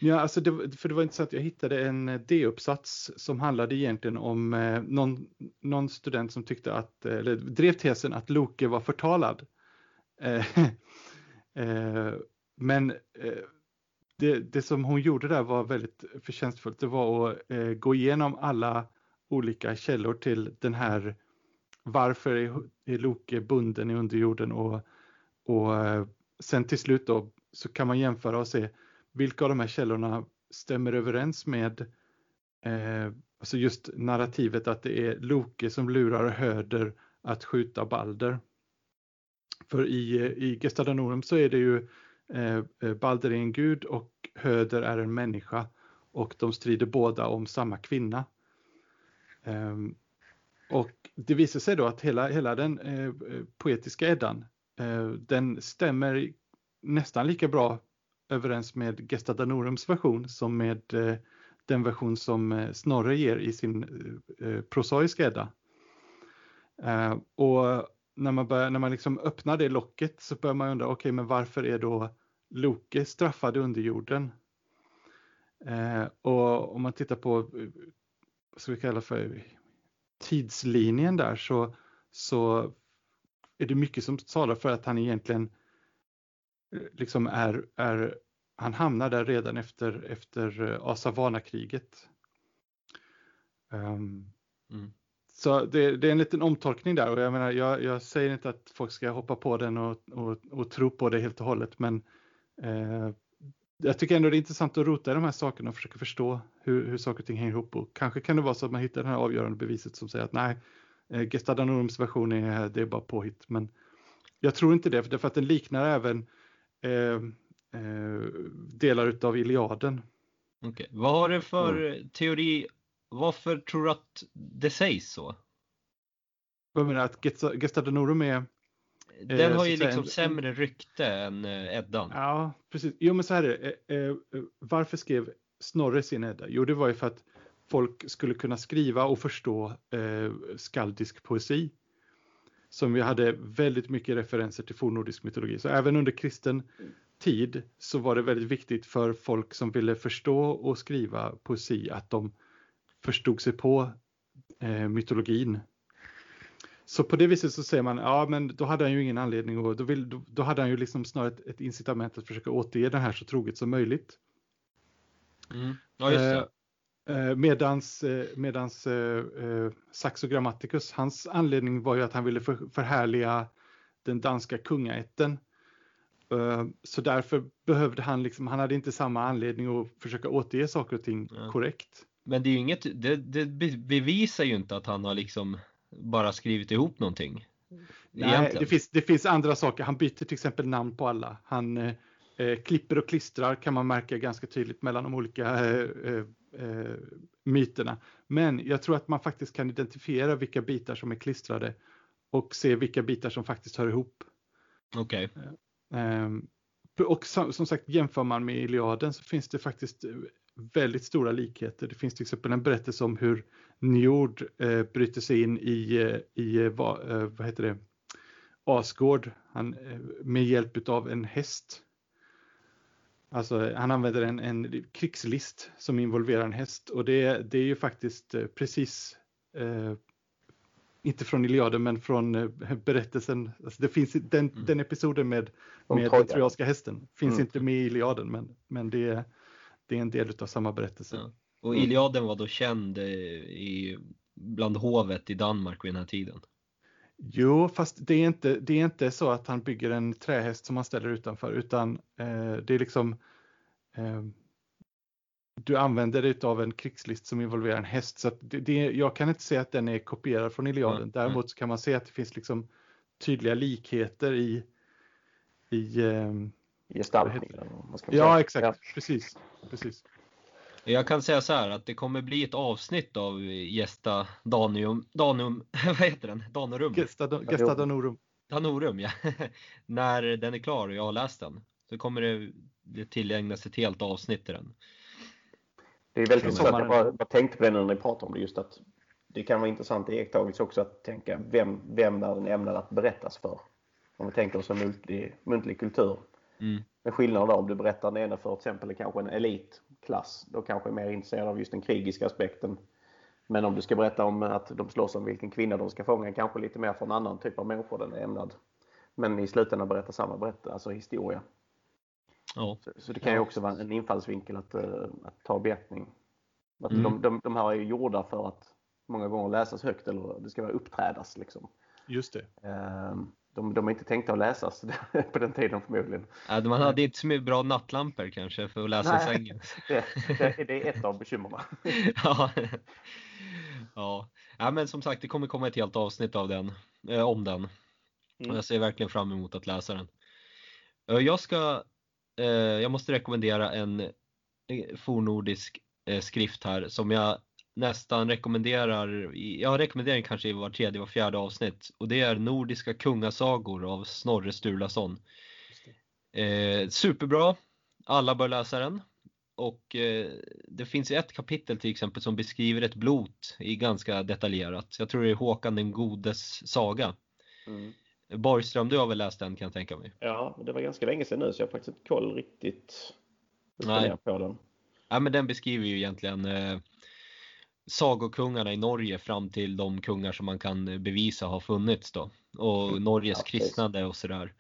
Speaker 3: Ja, alltså det, för det var intressant. Jag hittade en eh, D-uppsats som handlade egentligen om eh, någon, någon student som tyckte att, eh, eller drev tesen att Loke var förtalad. Eh, eh, men eh, det, det som hon gjorde där var väldigt förtjänstfullt. Det var att eh, gå igenom alla olika källor till den här varför är, är Loke bunden i underjorden och, och eh, sen till slut då så kan man jämföra och se vilka av de här källorna stämmer överens med eh, alltså just narrativet att det är Loke som lurar Höder att skjuta Balder. För i, i Gestadanorum så är det ju eh, eh, Balder är en gud och Höder är en människa och de strider båda om samma kvinna. Eh, och det visar sig då att hela, hela den eh, eh, poetiska Eddan, eh, den stämmer nästan lika bra överens med Gesta Danorums version som med eh, den version som eh, Snorre ger i sin eh, eh prosaiska Edda. Eh, och när man, börjar, när man liksom öppnar det locket så börjar man undra, okej men varför är då Loke straffad under jorden? Eh, och om man tittar på, vad ska vi kalla för, tidslinjen där så, så är det mycket som talar för att han egentligen liksom är, är han hamnar där redan efter, efter eh, Asavana-kriget. Um,
Speaker 1: Mm.
Speaker 3: Så det, det är en liten omtolkning där och jag menar, jag, jag säger inte att folk ska hoppa på den och, och, och tro på det helt och hållet, men eh, jag tycker ändå det är intressant att rota i de här sakerna och försöka förstå hur, hur saker och ting hänger ihop. Och kanske kan det vara så att man hittar det här avgörande beviset som säger att nej, eh, Gesta Danorums version är, det är bara påhitt. Men Jag tror inte det, för att den liknar även eh, eh, delar utav Iliaden.
Speaker 1: Okay. Vad har du för mm. teori? Varför tror du att det sägs så?
Speaker 3: Vad menar? Att Gesta Danorum är
Speaker 1: den eh, har ju liksom en, sämre rykte än eh, Eddan.
Speaker 3: Ja, precis. Jo, men så här är det. Varför skrev Snorre sin Edda? Jo, det var ju för att folk skulle kunna skriva och förstå eh, skaldisk poesi. Som vi hade väldigt mycket referenser till fornnordisk mytologi. Så även under kristen tid så var det väldigt viktigt för folk som ville förstå och skriva poesi att de förstod sig på eh, mytologin så på det viset så säger man, ja men då hade han ju ingen anledning och då, vill, då, då hade han ju liksom snarare ett, ett, incitament att försöka återge den här så troget som möjligt.
Speaker 1: Mm. Ja,
Speaker 3: Eh, medans, eh, medans eh, Saxo Grammaticus, hans anledning var ju att han ville för, förhärliga den danska kungaätten. Så därför behövde han liksom, han hade inte samma anledning att försöka återge saker och ting ja. korrekt.
Speaker 1: Men det är ju inget, det, det bevisar ju inte att han har liksom bara skrivit ihop någonting.
Speaker 3: Nej, det finns, det finns andra saker. Han byter till exempel namn på alla. Han eh, klipper och klistrar kan man märka ganska tydligt mellan de olika eh, eh, eh, myterna. Men jag tror att man faktiskt kan identifiera vilka bitar som är klistrade och se vilka bitar som faktiskt hör ihop.
Speaker 1: Okej. Okay.
Speaker 3: Eh, och som, som, sagt jämför man med Iliaden så finns det faktiskt väldigt stora likheter. Det finns till exempel en berättelse om hur Njord eh, bryter sig in i, eh, i eh, vad, eh, vad heter det, Asgård han, eh, med hjälp av en häst. Alltså han använder en, en krigslist som involverar en häst och det, det är ju faktiskt eh, precis inte från Iliaden men från berättelsen. Alltså det finns den, mm. den episoden med, med den trojanska hästen finns mm. inte med i Iliaden men, men det, det är en del av samma berättelse. Ja.
Speaker 1: Och. Iliaden var då känd eh, i, bland hovet i Danmark vid den här tiden.
Speaker 3: Jo, fast det är inte, det är inte så att han bygger en trähäst som han ställer utanför, utan eh, det är liksom eh, du använder dig av en krigslist som involverar en häst. Så det, det, jag kan inte säga att den är kopierad från Iliaden. Mm. Däremot så kan man se att det finns liksom tydliga likheter i, i eh,
Speaker 2: gestaltningen.
Speaker 3: Ja, exakt. Ja. Precis. Precis.
Speaker 1: Jag kan säga så här att det kommer bli ett avsnitt av Gesta Danium, Danum, vad heter den? Danorum?
Speaker 3: Gesta, Gesta Danorum.
Speaker 1: Danorum, ja. När den är klar och jag har läst den så kommer det, det tillägnas ett helt avsnitt till den.
Speaker 2: Det är väldigt intressant, jag bara, bara tänkte på det när ni pratade om det, just att det kan vara intressant i iakttagelse också att tänka vem, vem är den ämnad att berättas för? Om vi tänker oss en muntlig, muntlig kultur. Mm. Men skillnaden då om du berättar den ena för till exempel kanske en elitklass, då kanske är mer intresserad av just den krigiska aspekten. Men om du ska berätta om att de slåss om vilken kvinna de ska fånga, kanske lite mer för en annan typ av människor den är ämnad. Men i slutändan berätta samma berättelse, alltså historia. Ja. Så, så, det kan ju också vara en infallsvinkel att, uh, att ta beaktning. Att mm. de, de, de här är gjorda för att många gånger läsas högt eller det ska vara uppträdas. Liksom.
Speaker 3: Just det.
Speaker 2: Uh, de, de är inte tänkta att läsas på den tiden förmodligen.
Speaker 1: Ja, man hade inte så mycket bra nattlampor kanske för att läsa i sängen.
Speaker 2: Det, det, det, är ett av bekymren.
Speaker 1: ja. ja. ja, men som sagt det kommer komma ett helt avsnitt av den, eh, om den. Mm. Och jag ser verkligen fram emot att läsa den. Jag ska, eh, jag måste rekommendera en eh, fornordisk eh, skrift här som jag nästan rekommenderar, jag rekommenderar kanske i var tredje, var fjärde avsnitt och det är Nordiska kungasagor av Snorre Sturlason. Eh, superbra, alla bör läsa den. Och eh, det finns ju ett kapitel till exempel som beskriver ett blot i ganska detaljerat. Jag tror det är Håkan den godes saga. Mm. Borgström, du har väl läst den kan jag tänka mig?
Speaker 2: Ja, det var ganska länge sedan nu så jag har faktiskt inte koll riktigt Nej. på den.
Speaker 1: Ja, men den beskriver ju egentligen eh, sagokungarna i Norge fram till de kungar som man kan bevisa har funnits då. Och mm. Norges ja, kristnade och sådär.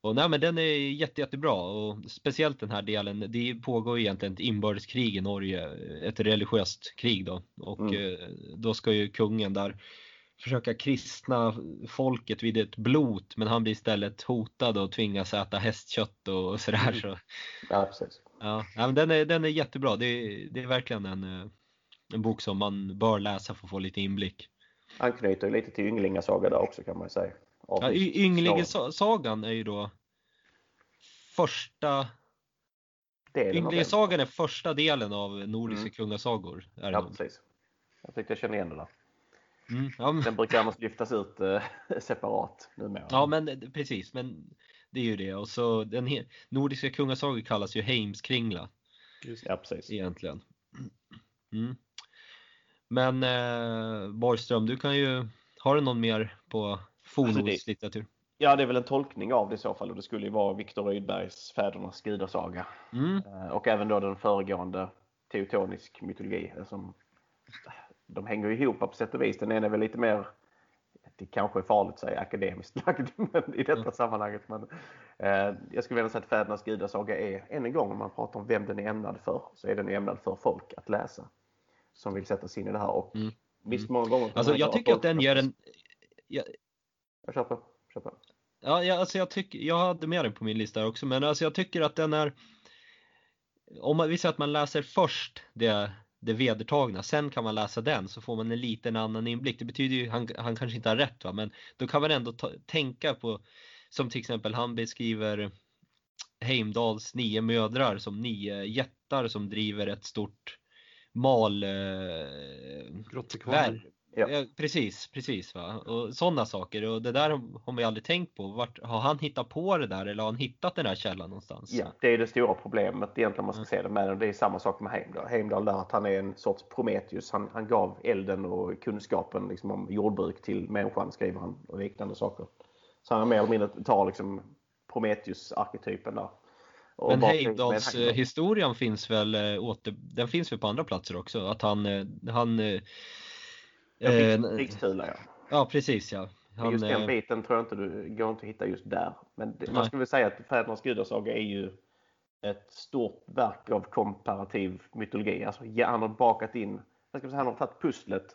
Speaker 1: Och nej men den är jätte, jättebra och speciellt den här delen. Det pågår egentligen ett inbördeskrig i Norge, ett religiöst krig då. Och mm. Eh, då ska ju kungen där försöka kristna folket vid ett blot men han blir istället hotad och tvingas äta hästkött och sådär.
Speaker 2: Mm. Så. Ja, precis.
Speaker 1: Ja, men den, är, den är jättebra. Det det är verkligen en eh, en bok som man bör läsa för att få lite inblick.
Speaker 2: Anknyter lite till Ynglingasaga där också kan man säga. av
Speaker 1: Ja,
Speaker 2: just
Speaker 1: Y-
Speaker 2: slagen.
Speaker 1: Ynglingesagan är ju då första
Speaker 2: den.
Speaker 1: Ynglingesagan är första delen av nordiska
Speaker 2: Mm.
Speaker 1: kungasagor. Är det
Speaker 2: Ja, precis. Jag tyckte jag kände igen det där.
Speaker 1: Mm, ja, men,
Speaker 2: Den brukar annars lyftas ut eh, separat numera.
Speaker 1: ja men eh, precis, men det är ju det. Och så den he- nordiska kungasagor kallas ju Heimskringla
Speaker 2: Ja, precis.
Speaker 1: egentligen. Mm. Men eh, Borgström, du kan ju, har du någon mer på fornnordslitteratur?
Speaker 2: Ja, det är väl en tolkning av det i så fall och det skulle ju vara Viktor Rydbergs Fädernas gudasaga.
Speaker 1: Mm.
Speaker 2: Eh, Och även då den föregående teutonisk mytologi. eh, Som, de hänger ju ihop på sätt och vis. Den ena är väl lite mer, det kanske är farligt att säga akademiskt lagd men i detta
Speaker 1: Mm.
Speaker 2: sammanhanget. Men, eh, jag skulle vilja säga att Fädernas gudasaga är, än en gång om man pratar om vem den är ämnad för, så är den ämnad för folk att läsa. Som vill sätta sig in i det här. Och
Speaker 1: Mm.
Speaker 2: visst många gånger
Speaker 1: Alltså jag tycker att den ger en, jag,
Speaker 2: Jag köper. köper.
Speaker 1: Ja, jag, alltså jag, tycker, jag hade med den på min lista också, men alltså jag tycker att den är Om man, vi säger att man läser först det, det vedertagna, sen kan man läsa den så får man en liten annan inblick. Det betyder ju, han, han kanske inte har rätt va, men då kan man ändå ta, tänka på Som till exempel han beskriver Heimdals nio mödrar som nio jättar som driver ett stort mal eh,
Speaker 2: Ja.
Speaker 1: Ja, precis, precis va. Och sådana saker och det där har man ju aldrig tänkt på. Vart, har han hittat på det där eller har han hittat den här källan någonstans?
Speaker 2: Ja, det är det stora problemet egentligen om man ska
Speaker 1: Mm.
Speaker 2: se det med. Det är samma sak med Heimdall. Heimdall där att han är en sorts Prometheus. Han, han gav elden och kunskapen liksom, om jordbruk till människan skriver han och liknande saker. Så han har mer eller mindre tar liksom Prometheus-arketypen där.
Speaker 1: Men Heimdals
Speaker 2: med
Speaker 1: historien finns väl eh, åter, den finns väl på andra platser också? Att han, eh, han eh,
Speaker 2: Ja,
Speaker 1: eh,
Speaker 2: ja.
Speaker 1: Ja precis ja.
Speaker 2: Men
Speaker 1: Han,
Speaker 2: just den biten tror jag inte du går inte att hitta just där. Men det, man skulle väl säga att Fädernas gudasaga är ju ett stort verk av komparativ mytologi. Alltså, han har bakat in, jag ska säga, han har tagit pusslet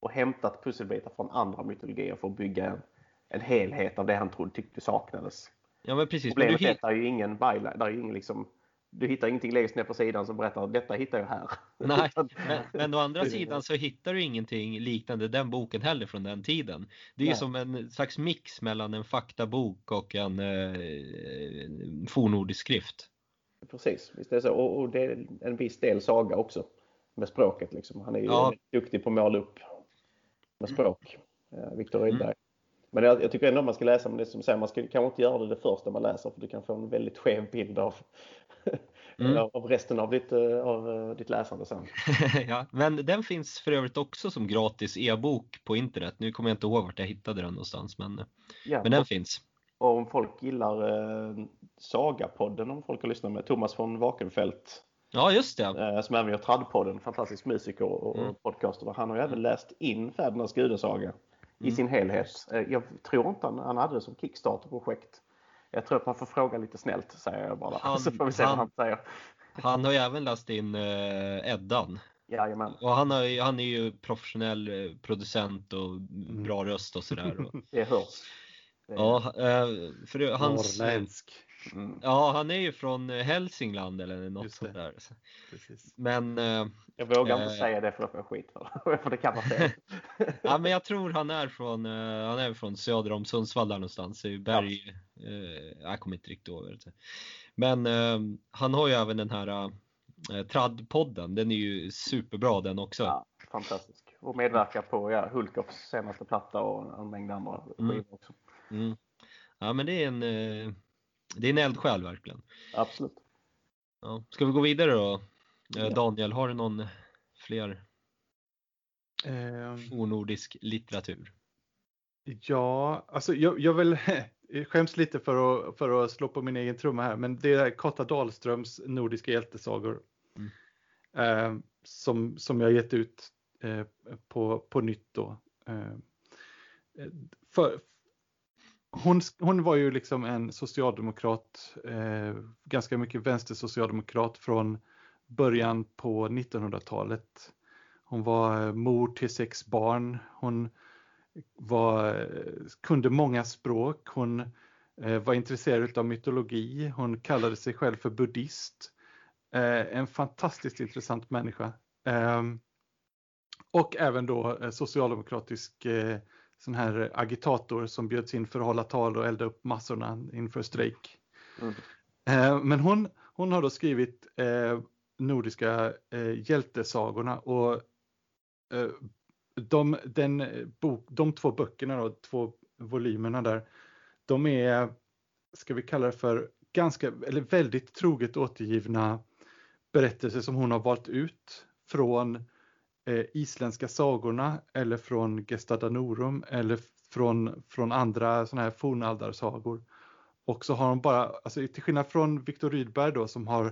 Speaker 2: och hämtat pusselbitar från andra mytologier för att bygga en, en helhet av det han trodde tyckte saknades.
Speaker 1: Ja men precis. Men du,
Speaker 2: Problemet är att det är ju ingen byline, det är ingen liksom, du hittar ingenting längst ner på sidan som berättar att detta hittar jag här.
Speaker 1: Nej, men, men å andra sidan så hittar du ingenting liknande den boken heller från den tiden. Det är ju som en slags mix mellan en faktabok och en eh, fornnordisk skrift.
Speaker 2: Precis, visst är det så. Och, och det är en viss del saga också med språket. Liksom. Han är ju
Speaker 1: Ja.
Speaker 2: duktig på att måla upp med språk, eh, Viktor
Speaker 1: Mm.
Speaker 2: Rydberg. Men jag, jag tycker ändå man ska läsa, men det som säger, man ska kanske inte göra det det första man läser för du kan få en väldigt skev bild av,
Speaker 1: Mm.
Speaker 2: av resten av ditt, eh, av eh, ditt läsande sen.
Speaker 1: ja, men den finns för övrigt också som gratis e-bok på internet. Nu kommer jag inte ihåg vart jag hittade den någonstans, men,
Speaker 2: Ja,
Speaker 1: men den
Speaker 2: och,
Speaker 1: finns.
Speaker 2: och om folk gillar eh, Sagapodden, om folk har lyssnat med Thomas von Wakenfeldt
Speaker 1: Ja, just det.
Speaker 2: eh, som även gör Traddpodden, fantastisk musiker och,
Speaker 1: Mm.
Speaker 2: podcaster. Han har ju även läst in Fädernas gudasaga i
Speaker 1: Mm.
Speaker 2: sin helhet. Eh, Jag tror inte han, han hade det som Kickstarter-projekt. Jag tror att man får fråga lite snällt, säger jag bara.
Speaker 1: Han-
Speaker 2: så får vi se
Speaker 1: han-
Speaker 2: vad han säger.
Speaker 1: Han har ju även läst in eh, Eddan.
Speaker 2: Jajamän,
Speaker 1: Och han, har, han är ju professionell eh, producent och
Speaker 2: Mm.
Speaker 1: bra röst och sådär. Och,
Speaker 2: det hörs. Det-
Speaker 1: ja, för det- hans,
Speaker 3: Norrländsk.
Speaker 2: Mm.
Speaker 1: ja, han är ju från eh, Hälsingland eller något sånt där.
Speaker 3: Precis.
Speaker 1: Men, eh,
Speaker 2: Jag vågar inte
Speaker 1: Eh.
Speaker 2: säga det för får jag skit för det. för det kan vara fel.
Speaker 1: ja, men jag tror han är från, han är från söder om Sundsvall där någonstans, i Berg. Eh, jag kommer inte riktigt ihåg. Men han har ju även den här eh, Tradd-podden, den är ju superbra den också.
Speaker 2: Ja, fantastisk. Och medverkar på ja, Hulkoffs senaste platta och en mängd andra
Speaker 1: Mm.
Speaker 2: skivor också.
Speaker 1: Mm. Ja men det är en, det är en eldsjäl verkligen.
Speaker 2: Absolut.
Speaker 1: Ja. Ska vi gå vidare då? Eh,
Speaker 2: Ja.
Speaker 1: Daniel, har du någon fler
Speaker 3: Ehm,
Speaker 1: onordisk litteratur?
Speaker 3: Ja, alltså jag, jag vill jag skäms lite för att, för att slå på min egen trumma här, men det är Kotta Dahlströms Nordiska hjältesagor.
Speaker 1: Mm.
Speaker 3: Eh, som, som jag gett ut eh, på, på nytt då. Eh, för, hon, hon var ju liksom en socialdemokrat, eh, ganska mycket vänstersocialdemokrat från början på 1900-talet. Hon var eh, mor till sex barn. Hon var, eh, kunde många språk. Hon eh, var intresserad av mytologi. Hon kallade sig själv för buddhist. Eh, en fantastiskt intressant människa. Eh, och även då eh, socialdemokratisk eh, sån här agitator som bjöds in för att hålla tal och elda upp massorna inför strejk. Mm. Eh, men hon, hon har då skrivit eh, nordiska eh, hjältesagorna och eh, de, den bok, de två böckerna, då, två volymerna där, de är, ska vi kalla det för, ganska, eller väldigt troget återgivna berättelser som hon har valt ut från eh, isländska sagorna eller från Gesta Danorum eller från, från andra sådana här fornaldarsagor. Och så har hon bara, alltså till skillnad från Viktor Rydberg då som har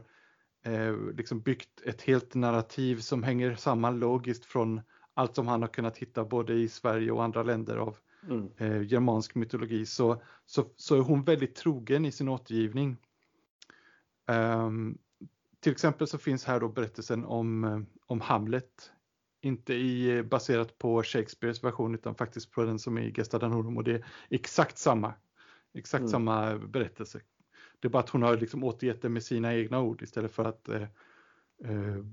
Speaker 3: eh, liksom byggt ett helt narrativ som hänger samman logiskt från allt som han har kunnat hitta både i Sverige och andra länder av mm. eh, germansk mytologi så, så, så är hon väldigt trogen i sin återgivning. Um, till exempel så finns här då berättelsen om, eh, om Hamlet. Inte i, baserat på Shakespeares version utan faktiskt på den som är i Gesta Danorum och det är exakt samma, exakt mm. samma berättelse. Det är bara att hon har liksom återgett det med sina egna ord istället för att eh, eh,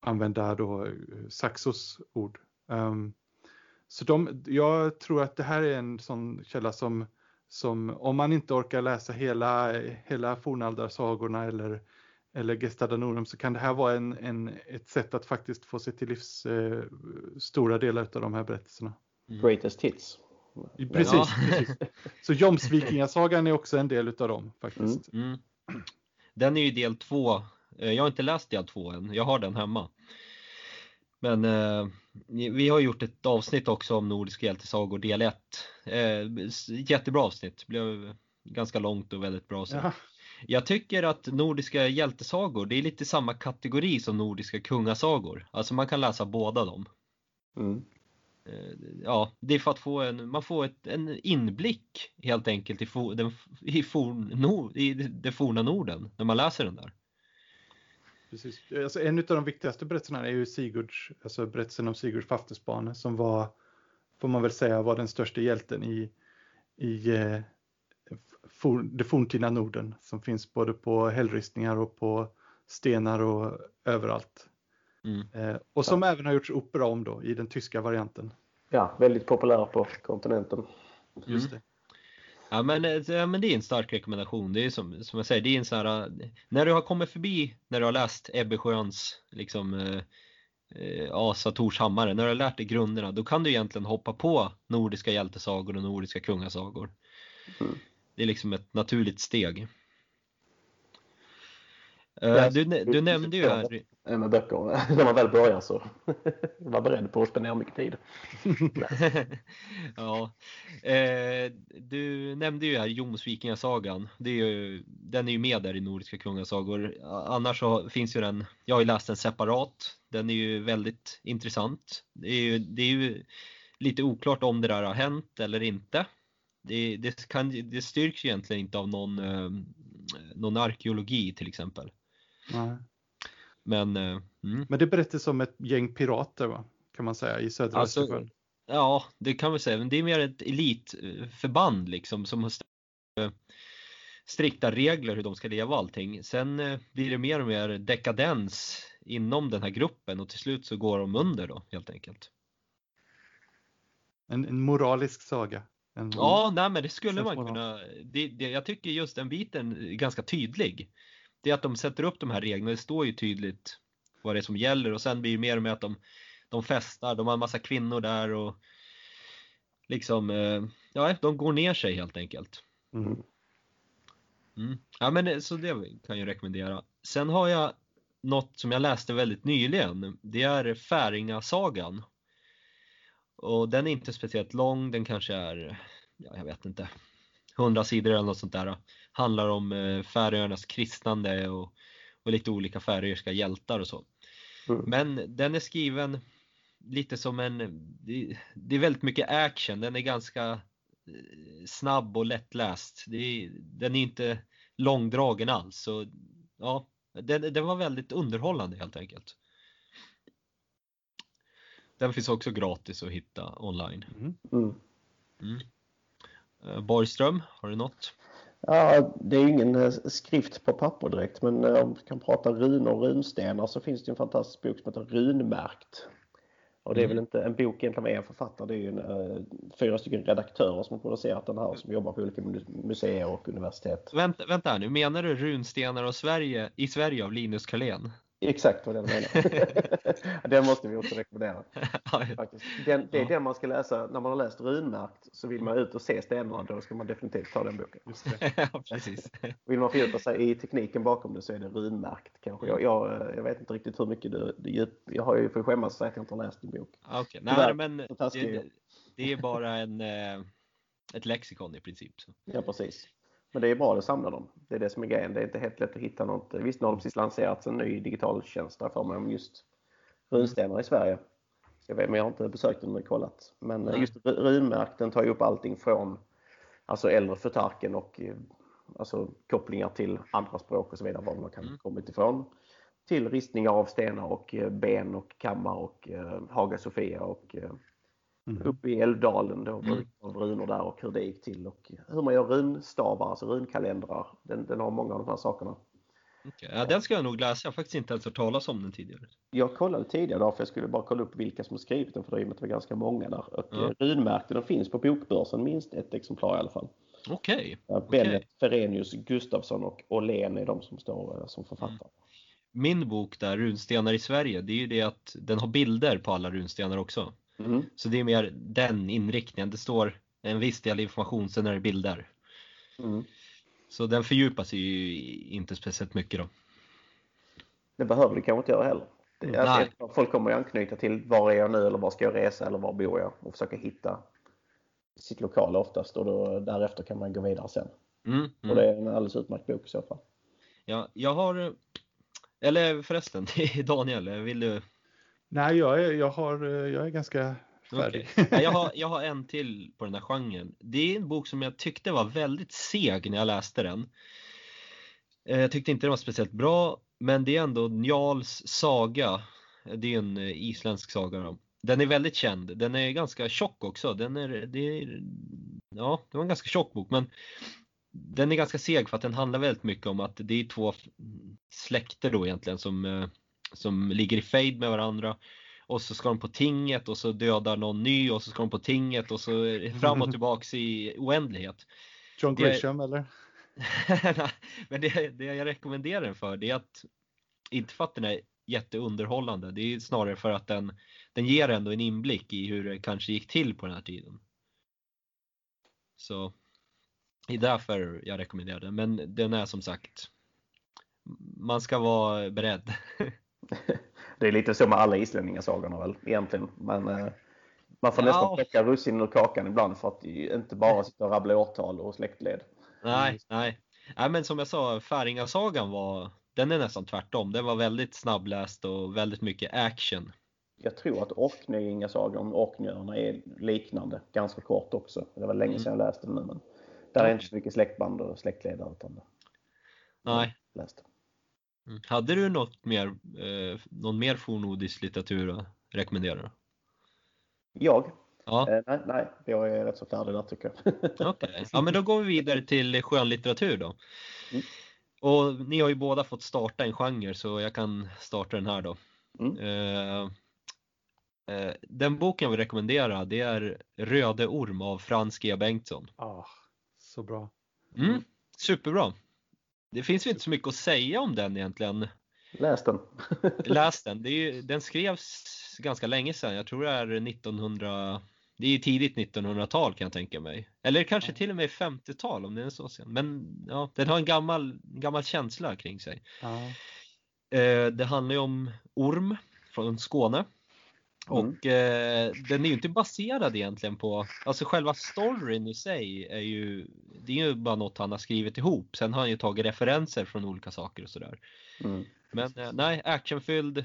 Speaker 3: använda då eh, Saxos ord. Um, så de, jag tror att det här är en sån källa som, som om man inte orkar läsa hela, hela fornaldarsagorna eller, eller Gesta Danorum så kan det här vara en, en, ett sätt att faktiskt få sig till livs eh, stora delar av de här berättelserna.
Speaker 2: Mm. Greatest hits.
Speaker 3: Precis. Ja. precis. Så Jomsvikingasagan är också en del av dem faktiskt. Mm. Mm.
Speaker 1: Den är ju del två. Eh, jag har inte läst del två än. Jag har den hemma. Men eh, vi har gjort ett avsnitt också om Nordiska hjältesagor del 1. Eh, jättebra avsnitt, blev ganska långt och väldigt bra. Så. Ja. Jag tycker att Nordiska hjältesagor, det är lite samma kategori som Nordiska kungasagor. Alltså man kan läsa båda dem. Mm. Eh, ja, det är för att få en, man får ett, en inblick helt enkelt i, for, den, i, forn, i det forna Norden när man läser den där.
Speaker 3: Precis. Alltså, en av de viktigaste berättelserna är ju Sigurds, alltså berättelsen om Sigurds Faftesbane som var, får man väl säga, var den största hjälten i, i eh, for, det forntida Norden som finns både på hällristningar och på stenar och överallt. Mm. Eh, och som ja. även har gjorts opera om då i den tyska varianten.
Speaker 2: Ja, väldigt populär på kontinenten.
Speaker 1: Just det. Ja men, eh, ja men det är en stark rekommendation. Det är som, som jag säger, det är en sån här, när du har kommit förbi, när du har läst Ebbe Sjöns liksom eh, eh, Asa Torshammare, när du har lärt dig grunderna, då kan du egentligen hoppa på nordiska hjältesagor och nordiska kungasagor. Mm. Det är liksom ett naturligt steg. Uh, du, du nämnde ju här
Speaker 2: med böcker. När man väl börjar så var beredd på att spendera mycket tid.
Speaker 1: ja. Eh, du nämnde ju här Jomsvikingasagan. Det är ju, den är ju med där i Nordiska kungasagor. Annars så finns ju den, jag har ju läst den separat. Den är ju väldigt intressant. Det är ju, det är ju lite oklart om det där har hänt eller inte. Det, det, kan, det styrks egentligen inte av någon, eh, någon arkeologi till exempel. Nej. Men, eh,
Speaker 3: mm. Men det berättas om ett gäng pirater va? Kan man säga i södra alltså, Östersjön.
Speaker 1: Ja, det kan vi säga. Men det är mer ett elitförband liksom som har eh, strikta regler hur de ska leva och allting. Sen eh, blir det mer och mer dekadens inom den här gruppen och till slut så går de under då helt enkelt.
Speaker 3: En, en moralisk saga.
Speaker 1: En, ja, nej men det skulle man kunna. Det, det, jag tycker just den biten är ganska tydlig det är att de sätter upp de här reglerna. Det står ju tydligt vad det är som gäller och sen blir det mer och mer att de, de festar. De har en massa kvinnor där och liksom, eh, ja, de går ner sig helt enkelt. Mm. Mm. Ja, men eh, så det kan jag rekommendera. Sen har jag något som jag läste väldigt nyligen. Det är Färingasagan. Och den är inte speciellt lång, den kanske är, ja, jag vet inte, 100 sidor eller något sånt där. Handlar om eh, Färöarnas kristnande och, och lite olika färöiska hjältar och så. Mm. Men den är skriven lite som en, det är väldigt mycket action, den är ganska eh, snabb och lättläst. Är, den är inte långdragen alls. Så, ja, den, den var väldigt underhållande helt enkelt. Den finns också gratis att hitta online. Mm. Mm. mm. Eh, Borgström, har du något?
Speaker 2: Ja, det är ingen eh, skrift på papper direkt men eh, om vi kan prata runor och runstenar så finns det en fantastisk bok som heter Runmärkt. Och det är väl
Speaker 1: Mm.
Speaker 2: inte en bok egentligen med en författare, det är ju en, eh, fyra stycken redaktörer som har producerat den här som jobbar på olika mu- museer och universitet.
Speaker 1: Vänta, vänta här nu, menar du Runstenar och Sverige, i Sverige av Linus Karlén?
Speaker 2: Exakt vad den menar. den måste vi också rekommendera. Faktiskt. Den, det är den man ska läsa när man har läst runmärkt så vill man ut och se stenarna då ska man definitivt ta den boken.
Speaker 1: Ja, precis.
Speaker 2: Vill man fördjupa sig i tekniken bakom det så är det runmärkt kanske. Jag, jag, jag vet inte riktigt hur mycket du, du Jag har ju för skämmas att jag inte har läst din bok.
Speaker 1: Okej,
Speaker 2: Tyvärr,
Speaker 1: nej men
Speaker 2: taskig är
Speaker 1: det, det är bara en, eh, ett lexikon i princip. Så.
Speaker 2: Ja precis. Men det är bra att samla dem. Det är det som är grejen. Det är inte helt lätt att hitta något. Visst, nu har de precis lanserat en ny digital tjänst där för mig om just runstenar i Sverige. Jag vet, men jag har inte besökt den och kollat. Men just ru- runmärkt den tar ju upp allting från alltså äldre förtarken och eh, alltså kopplingar till andra språk och så vidare, var man kan
Speaker 1: Mm.
Speaker 2: kommit ifrån. Till ristningar av stenar och eh, ben och kammar och eh, Haga Sofia och eh,
Speaker 3: Mm.
Speaker 2: uppe i Älvdalen då,
Speaker 1: Mm.
Speaker 2: av runor där och hur det gick till och hur man gör runstavar, alltså runkalendrar. Den, den har många av de här sakerna.
Speaker 1: Okej, Ja, den ska jag nog läsa, jag har faktiskt inte ens hört talas om den tidigare.
Speaker 2: Jag kollade tidigare då, för jag skulle bara kolla upp vilka som skrivit den för det var ganska många där. Och
Speaker 1: Ja.
Speaker 2: ja. runmärkten finns på bokbörsen, minst ett exemplar i alla fall.
Speaker 1: Okej,
Speaker 2: Där Bennet, Ferenius, Gustafsson och Åhlén är de som står eh, som författare.
Speaker 1: min bok där, Runstenar i Sverige, det är ju det att den har bilder på alla runstenar också.
Speaker 2: Mm.
Speaker 1: Så det är mer den inriktningen. Det står en viss del information, sen är det bilder.
Speaker 2: Mm.
Speaker 1: Så den fördjupar sig ju inte speciellt mycket då.
Speaker 2: Det behöver det kanske inte göra heller. Alltså, folk kommer ju anknyta till var är jag nu eller var ska jag resa eller var bor jag och försöka hitta sitt lokala oftast och då, därefter kan man gå vidare sen.
Speaker 1: Mm,
Speaker 2: Och
Speaker 1: mm.
Speaker 2: det är en alldeles utmärkt bok i så fall.
Speaker 1: Ja, jag har, eller förresten, Daniel, vill du?
Speaker 3: Nej, jag är, jag, har, jag är ganska färdig.
Speaker 1: Ja, jag, har, jag har en till på den här genren. Det är en bok som jag tyckte var väldigt seg när jag läste den. Eh, Jag tyckte inte den var speciellt bra, men det är ändå Njals saga. Det är en eh, isländsk saga. Då. Den är väldigt känd. Den är ganska tjock också. Den är, det är, ja, det var en ganska tjock bok, men den är ganska seg för att den handlar väldigt mycket om att det är två släkter då egentligen som, eh, som ligger i fejd med varandra och så ska de på tinget och så dödar någon ny och så ska de på tinget och så fram och tillbaks i oändlighet.
Speaker 3: John
Speaker 1: Det-
Speaker 3: Grisham eller?
Speaker 1: Men det, det jag rekommenderar den för det är att inte för att den är jätteunderhållande, det är snarare för att den, den ger ändå en inblick i hur det kanske gick till på den här tiden. Så det är därför jag rekommenderar den, men den är som sagt man ska vara beredd.
Speaker 2: Det är lite så med alla islänningasagorna väl egentligen. Men eh, man får
Speaker 1: Ja.
Speaker 2: nästan plocka russinen ur kakan ibland för att inte bara sitta och rabbla årtal och släktled.
Speaker 1: Nej, nej. Nej men som jag sa, Färingasagan var, den är nästan tvärtom. Den var väldigt snabbläst och väldigt mycket action.
Speaker 2: Jag tror att Orkneyingasagan om Orkneyöarna är liknande, ganska kort också. Det var länge
Speaker 1: Mm.
Speaker 2: sedan jag läste den nu men där är inte så mycket släktband och släktledare utan
Speaker 1: Nej.
Speaker 2: läste.
Speaker 1: Mm. Hade du något mer, eh, någon mer fornnordisk litteratur att rekommendera?
Speaker 2: Jag?
Speaker 1: Ja,
Speaker 2: Eh, nej, nej, jag är rätt så färdig där tycker jag.
Speaker 1: okej. Ja, men då går vi vidare till skönlitteratur då.
Speaker 2: Mm.
Speaker 1: Och ni har ju båda fått starta en genre så jag kan starta den här då.
Speaker 2: Mm.
Speaker 1: Eh, eh, den boken jag vill rekommendera det är Röde Orm av Frans G. Bengtsson.
Speaker 3: Ah, så bra.
Speaker 1: Mm, superbra. Det finns ju inte så mycket att säga om den egentligen.
Speaker 2: Läs den.
Speaker 1: Läs den. Det är ju, den skrevs ganska länge sedan. Jag tror det är 1900. Det är ju tidigt 1900-tal kan jag tänka mig. Eller kanske till och med 50-tal om det är så sen. Men ja, den har en gammal, gammal känsla kring sig.
Speaker 3: Ja.
Speaker 1: Eh, det handlar ju om orm från Skåne.
Speaker 2: Mm.
Speaker 1: Och eh, den är ju inte baserad egentligen på, alltså själva storyn i sig är ju, det är ju bara något han har skrivit ihop. Sen har han ju tagit referenser från olika saker och sådär.
Speaker 2: Mm.
Speaker 1: Men eh, nej, actionfylld,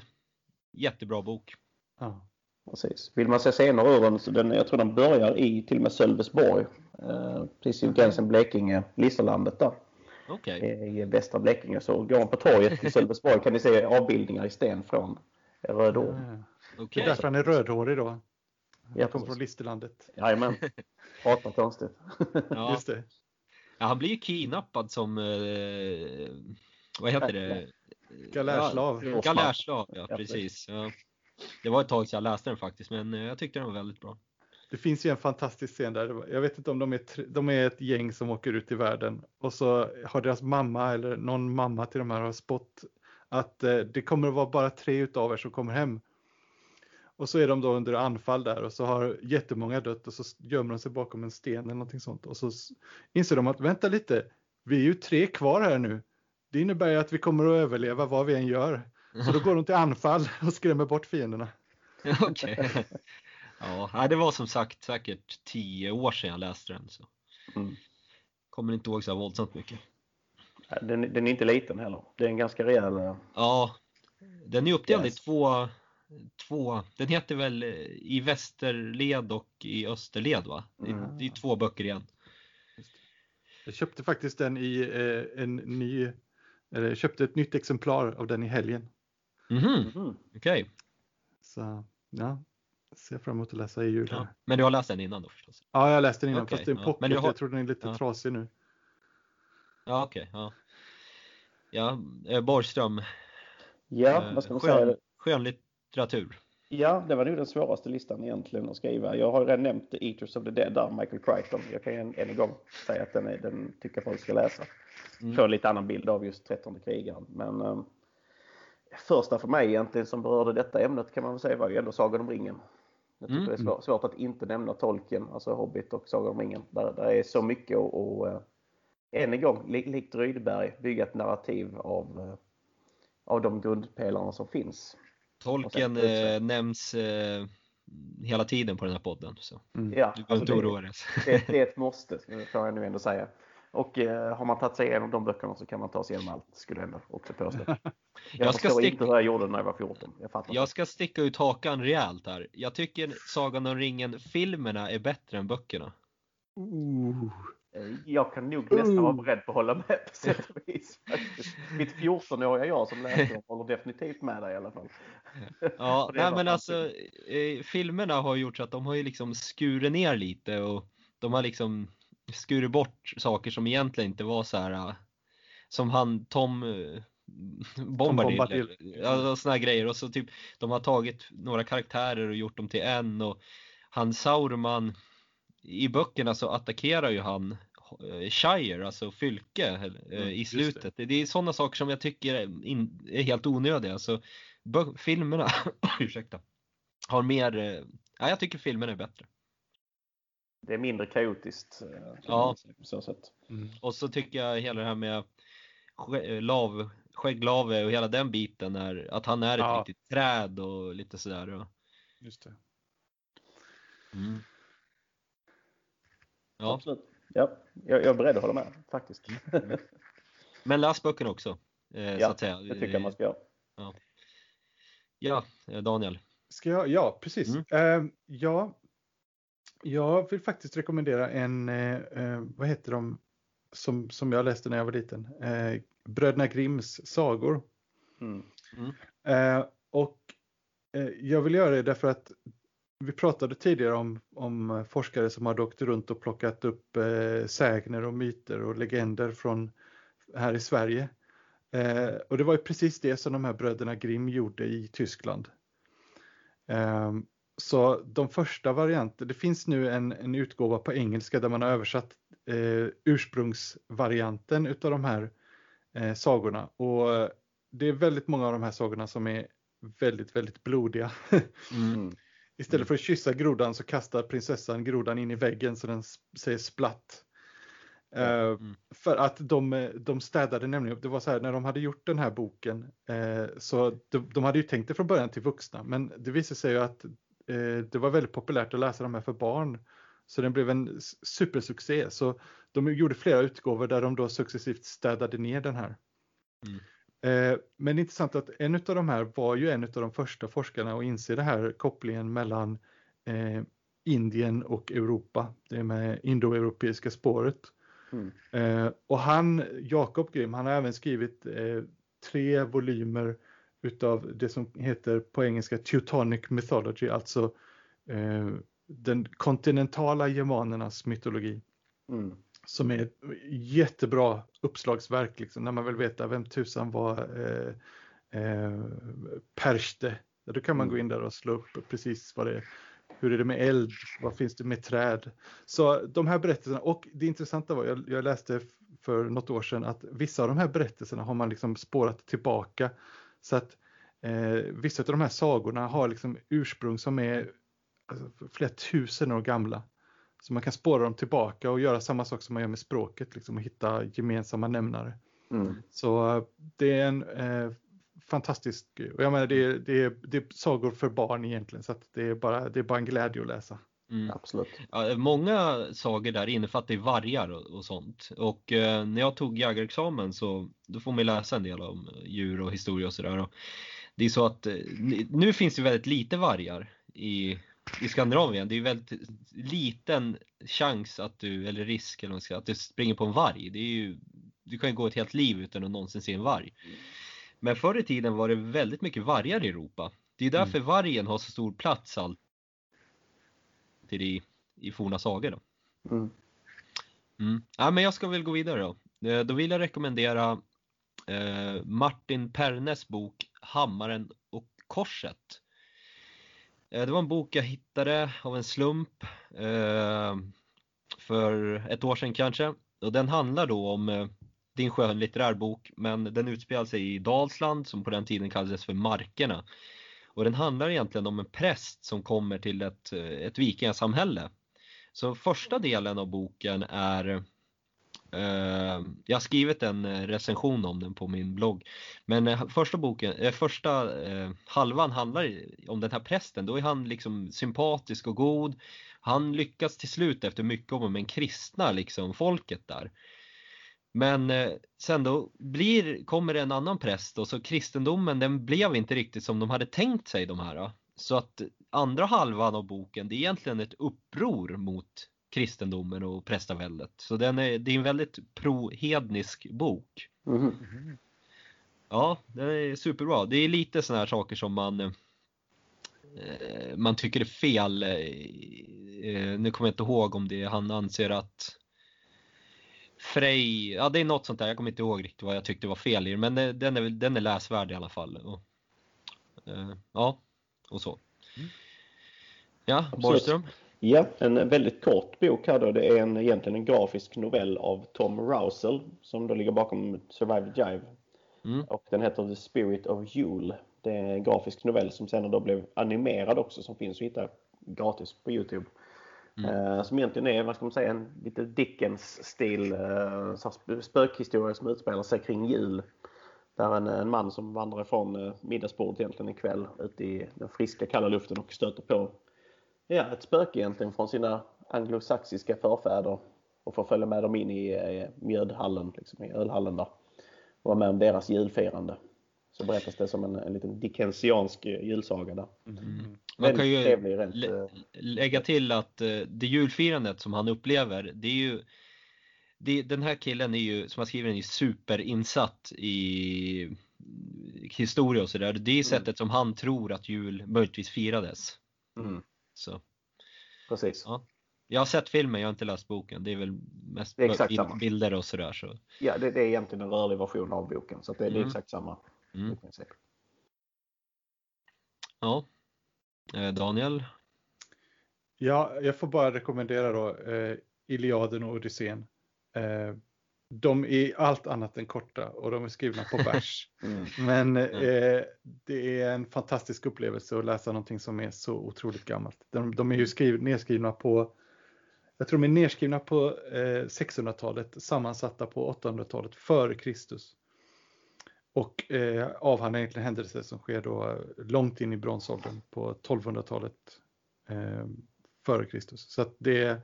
Speaker 1: jättebra bok.
Speaker 3: Ja.
Speaker 2: Precis. Vill man se scener ur den, så den, jag tror den börjar i till och med Sölvesborg. Eh, precis vid gränsen Blekinge, Listerlandet där.
Speaker 1: Okej.
Speaker 2: I västra Blekinge. Så går man på torget i Sölvesborg kan ni se avbildningar i sten från Röde Orm.
Speaker 3: Är därför han är rödhårig då.
Speaker 2: Ja,
Speaker 3: Han kommer från. Listerlandet.
Speaker 2: Jajamän. Pratar konstigt.
Speaker 1: Ja.
Speaker 3: Just det.
Speaker 1: ja, han blir ju kidnappad som, eh, vad heter det?
Speaker 3: Galärslav.
Speaker 2: Ja.
Speaker 1: Galärslav, ja
Speaker 2: Ja,
Speaker 1: precis. Ja. det var ett tag sedan jag läste den faktiskt, men jag tyckte den var väldigt bra.
Speaker 3: Det finns ju en fantastisk scen där. Jag vet inte om de är, de är ett gäng som åker ut i världen och så har deras mamma eller någon mamma till de här har spått att eh, det kommer att vara bara tre utav er som kommer hem. Och så är de då under anfall där och så har jättemånga dött och så gömmer de sig bakom en sten eller någonting sånt. Och så inser de att vänta lite, vi är ju tre kvar här nu. Det innebär ju att vi kommer att överleva vad vi än gör. Så då går de till anfall och skrämmer bort fienderna.
Speaker 1: Okej. Okay. Ja, det var som sagt säkert tio år sedan jag läste den. Så. Mm. Kommer inte ihåg så våldsamt mycket.
Speaker 2: Den, den, är inte liten heller. Det är en ganska rejäl... Eh,
Speaker 1: ja, den är uppdelad yes. i två, två, den heter väl eh, i västerled och i österled va? Mm. Det är två böcker igen.
Speaker 3: Jag köpte faktiskt den i eh, en ny, eller köpte ett nytt exemplar av den i helgen.
Speaker 1: Mhm, mm okej. Okay.
Speaker 3: Så, ja, ser fram emot att läsa i jul. Ja.
Speaker 1: Men du har läst den innan då förstås?
Speaker 3: Ja, jag har läst den innan, okay. fast det är en pocket. Men har... Jag tror den är lite ja. trasig nu.
Speaker 1: Ja, okej. Okay. Ja. ja, eh, Borgström.
Speaker 2: Ja, eh, vad ska man skön, säga?
Speaker 1: Skönlitteratur.
Speaker 2: Ja, det var nog den svåraste listan egentligen att skriva. Jag har redan nämnt The Eaters of the Dead där, Michael Crichton. Jag kan än, en gång säga att den, är, den tycker folk ska läsa. Mm. Få en lite annan bild av just 13 krigaren. Men um, första för mig egentligen som berörde detta ämnet kan man väl säga var ju ändå Sagan om ringen. Jag tycker mm. det är svårt, att inte nämna Tolkien, alltså Hobbit och Sagan om ringen. Där, där är så mycket att, och, uh, än en gång, likt Rydberg, bygga ett narrativ av, uh, av de grundpelarna som finns.
Speaker 1: Tolkien eh, nämns eh, hela tiden på den här podden. Så.
Speaker 2: Mm. Ja, du behöver
Speaker 1: alltså inte oroa dig.
Speaker 2: Det, det, är ett måste, får jag nu ändå säga. Och eh, har man tagit sig igenom de böckerna så kan man ta sig igenom allt, skulle jag också påstå. Jag, jag ska inte hur jag gjorde när jag var 14.
Speaker 1: Jag, jag ska sticka ut hakan rejält här. Jag tycker Sagan om ringen-filmerna är bättre än böckerna.
Speaker 2: Uh. Jag kan nog nästan uh. vara beredd på att hålla med på sätt och vis. Mitt 14-åriga jag som läser håller definitivt med dig i alla fall.
Speaker 1: Ja, nej, men alltså eh, filmerna har gjort så att de har ju liksom skurit ner lite och de har liksom skurit bort saker som egentligen inte var så här äh, som han Tom Bombadil. Ja, såna här grejer och så typ de har tagit några karaktärer och gjort dem till en och han Sauron i böckerna så attackerar ju han äh, Shire, alltså Fylke mm, i slutet. Det. det. är sådana saker som jag tycker är helt onödiga. Alltså, filmerna, ursäkta, har mer, ja, jag tycker filmerna är bättre
Speaker 2: det är mindre kaotiskt.
Speaker 1: Eh, ja. Så sätt. Mm. Och så tycker jag hela det här med eh, lav, skägglave och hela den biten är att han är ett ja. riktigt träd och lite sådär.
Speaker 3: Just det.
Speaker 2: Mm. Ja. Absolut. Ja, jag, är beredd att hålla med faktiskt. Mm.
Speaker 1: Men läs böckerna också. Eh,
Speaker 2: ja, så att säga. det tycker jag man ska göra.
Speaker 1: Ja, ja Daniel.
Speaker 3: Ska jag? Ja, precis. Mm. Uh, ja, jag vill faktiskt rekommendera en, eh, eh, vad heter de, som, som jag läste när jag var liten, eh, Bröderna Grimms sagor. Mm. Mm. Eh, och eh, jag vill göra det därför att vi pratade tidigare om, om forskare som har åkt runt och plockat upp eh, sägner och myter och legender från här i Sverige. Eh, och det var ju precis det som de här bröderna Grimm gjorde i Tyskland. Ehm, så de första varianterna, det finns nu en, en utgåva på engelska där man har översatt eh, ursprungsvarianten utav de här eh, sagorna. Och eh, det är väldigt många av de här sagorna som är väldigt, väldigt blodiga. Mm. Istället för att kyssa grodan så kastar prinsessan grodan in i väggen så den säger splatt. Eh, mm. för att de, de städade nämligen, det var så här när de hade gjort den här boken uh, så de, de, hade ju tänkt det från början till vuxna men det visade sig ju att Eh, det var väldigt populärt att läsa de här för barn. Så den blev en supersuccé. Så de gjorde flera utgåvor där de då successivt städade ner den här. Mm. Eh, men det är intressant att en av de här var ju en av de första forskarna att inse det här kopplingen mellan eh, Indien och Europa. Det med indoeuropeiska spåret. Mm. och han, Jakob Grimm, han har även skrivit tre volymer utav det som heter på engelska Teutonic Mythology, alltså eh, den kontinentala germanernas mytologi. Mm. Som är ett jättebra uppslagsverk, liksom, när man vill veta vem tusan var eh, eh, Perste, Då kan man gå
Speaker 2: Mm.
Speaker 3: in där och slå upp precis vad det är. Hur är det med eld? Vad finns det med träd? Så de här berättelserna, och det intressanta var, jag, jag läste för något år sedan att vissa av de här berättelserna har man liksom spårat tillbaka. Så att eh, vissa av de här sagorna har liksom ursprung som är alltså, flera tusen år gamla. Så man kan spåra dem tillbaka och göra samma sak som man gör med språket, liksom, och hitta gemensamma nämnare.
Speaker 2: Mm.
Speaker 3: Så eh, det är en eh, fantastisk, och jag menar det är, det, är, det är sagor för barn egentligen, så att det, är bara, det är bara en glädje att läsa.
Speaker 1: Mm.
Speaker 2: Absolut.
Speaker 1: Ja, många sagor där innefattar ju vargar och, och sånt. Och eh, när jag tog jägarexamen så då får man läsa en del om djur och historia och sådär. Det är så att eh, nu finns det väldigt lite vargar i, i Skandinavien. Det är väldigt liten chans att du, eller risk eller ska, att du springer på en varg. Det är ju, du kan ju gå ett helt liv utan att någonsin se en varg. Men förr i tiden var det väldigt mycket vargar i Europa. Det är därför vargen har så stor plats alltid i, i forna sagor. Då.
Speaker 2: Mm.
Speaker 1: Mm. Ja, men jag ska väl gå vidare då. Eh, Då vill jag rekommendera eh, Martin Pernes bok Hammaren och korset. Eh, det var en bok jag hittade av en slump eh, för ett år sedan kanske. Och den handlar då om, eh, din det är en skönlitterär bok, men den utspelar sig i Dalsland som på den tiden kallades för Markerna. Och den handlar egentligen om en präst som kommer till ett, ett vikingasamhälle. Så första delen av boken är Eh, jag har skrivit en eh, recension om den på min blogg. Men eh, första boken, första halvan handlar om den här prästen. Då är han liksom sympatisk och god. Han lyckas till slut efter mycket om och men kristna liksom folket där. Men sen då blir, kommer det en annan präst och så kristendomen den blev inte riktigt som de hade tänkt sig de här. Så att andra halvan av boken det är egentligen ett uppror mot kristendomen och prästaväldet. Så den är, det är en väldigt pro-hednisk bok.
Speaker 2: Mhm.
Speaker 1: Ja, den är superbra. Det är lite sådana här saker som man eh, man tycker är fel. Eh, eh, nu kommer jag inte ihåg om det han anser att Frej, ja det är något sånt där, jag kommer inte ihåg riktigt vad jag tyckte var fel i men den är, den är läsvärd i alla fall. Och, ja, och så. Ja, Borgström.
Speaker 2: Ja, en väldigt kort bok här då. Det är en, egentligen en grafisk novell av Tom Rousel som då ligger bakom Survive the Jive.
Speaker 1: Mm.
Speaker 2: Och den heter The Spirit of Yule. Det är en grafisk novell som sen då blev animerad också som finns att hitta gratis på Youtube. Eh, som egentligen är, vad ska man säga, en lite Dickens-stil eh, spökhistoria som utspelar sig kring jul. Där en, en man som vandrar ifrån eh, middagsbordet egentligen en kväll ute i den friska kalla luften och stöter på ja, ett spöke egentligen från sina anglosaxiska förfäder och får följa med dem in i eh, mjödhallen, liksom, i ölhallen där. Och vara med om deras julfirande. Så berättas det som en, en liten dickensiansk eh, julsaga där.
Speaker 1: Man kan ju
Speaker 2: trevlig rent.
Speaker 1: lä-
Speaker 2: eh,
Speaker 1: lägga till att det julfirandet som han upplever, det är ju det, den här killen är ju, som har skrivit den, är superinsatt i historia och sådär. Det är sättet som han tror att jul möjligtvis firades.
Speaker 2: Mm,
Speaker 1: Så,
Speaker 2: precis.
Speaker 1: ja. Jag har sett filmen, jag har inte läst boken. Det är väl mest
Speaker 2: Det är exakt samma.
Speaker 1: bilder och sådär. Så.
Speaker 2: Ja, det, det är egentligen en rörlig version av boken. Så att det, det är
Speaker 1: Mm.
Speaker 2: exakt samma.
Speaker 1: Mm.
Speaker 2: i princip.
Speaker 1: Ja. Eh, Daniel?
Speaker 3: Ja, jag får bara rekommendera då eh, Iliaden och Odysseen. Eh, de är allt annat än korta och de är skrivna på vers.
Speaker 2: Mm.
Speaker 3: Men eh, det är en fantastisk upplevelse att läsa någonting som är så otroligt gammalt. De, de är ju skriv, nedskrivna på, jag tror de är nedskrivna på eh, 600-talet, sammansatta på 800-talet före Kristus. Och eh, avhandlar egentligen händelser som sker då långt in i bronsåldern på 1200-talet eh, före Kristus. Så att det,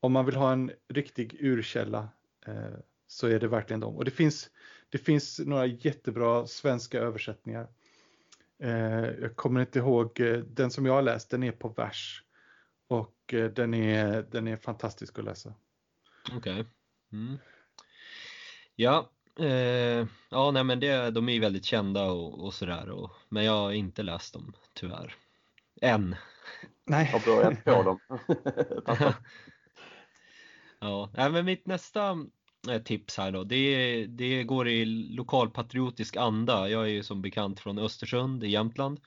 Speaker 3: om man vill ha en riktig urkälla eh, så är det verkligen dem. Och det finns, det finns några jättebra svenska översättningar. Eh, jag kommer inte ihåg, eh, den som jag har läst den är på vers. Och eh, den, är, den är fantastisk att läsa.
Speaker 1: Okej. Mm. Ja, eh, ja nej men det, de är ju väldigt kända och, och sådär. Och, men jag har inte läst dem tyvärr. Än.
Speaker 3: Nej.
Speaker 2: Har börjat på dem.
Speaker 1: Ja, nej, men mitt nästa Eh, tips här då, det, det går i lokalpatriotisk anda. Jag är ju som bekant från Östersund i Jämtland.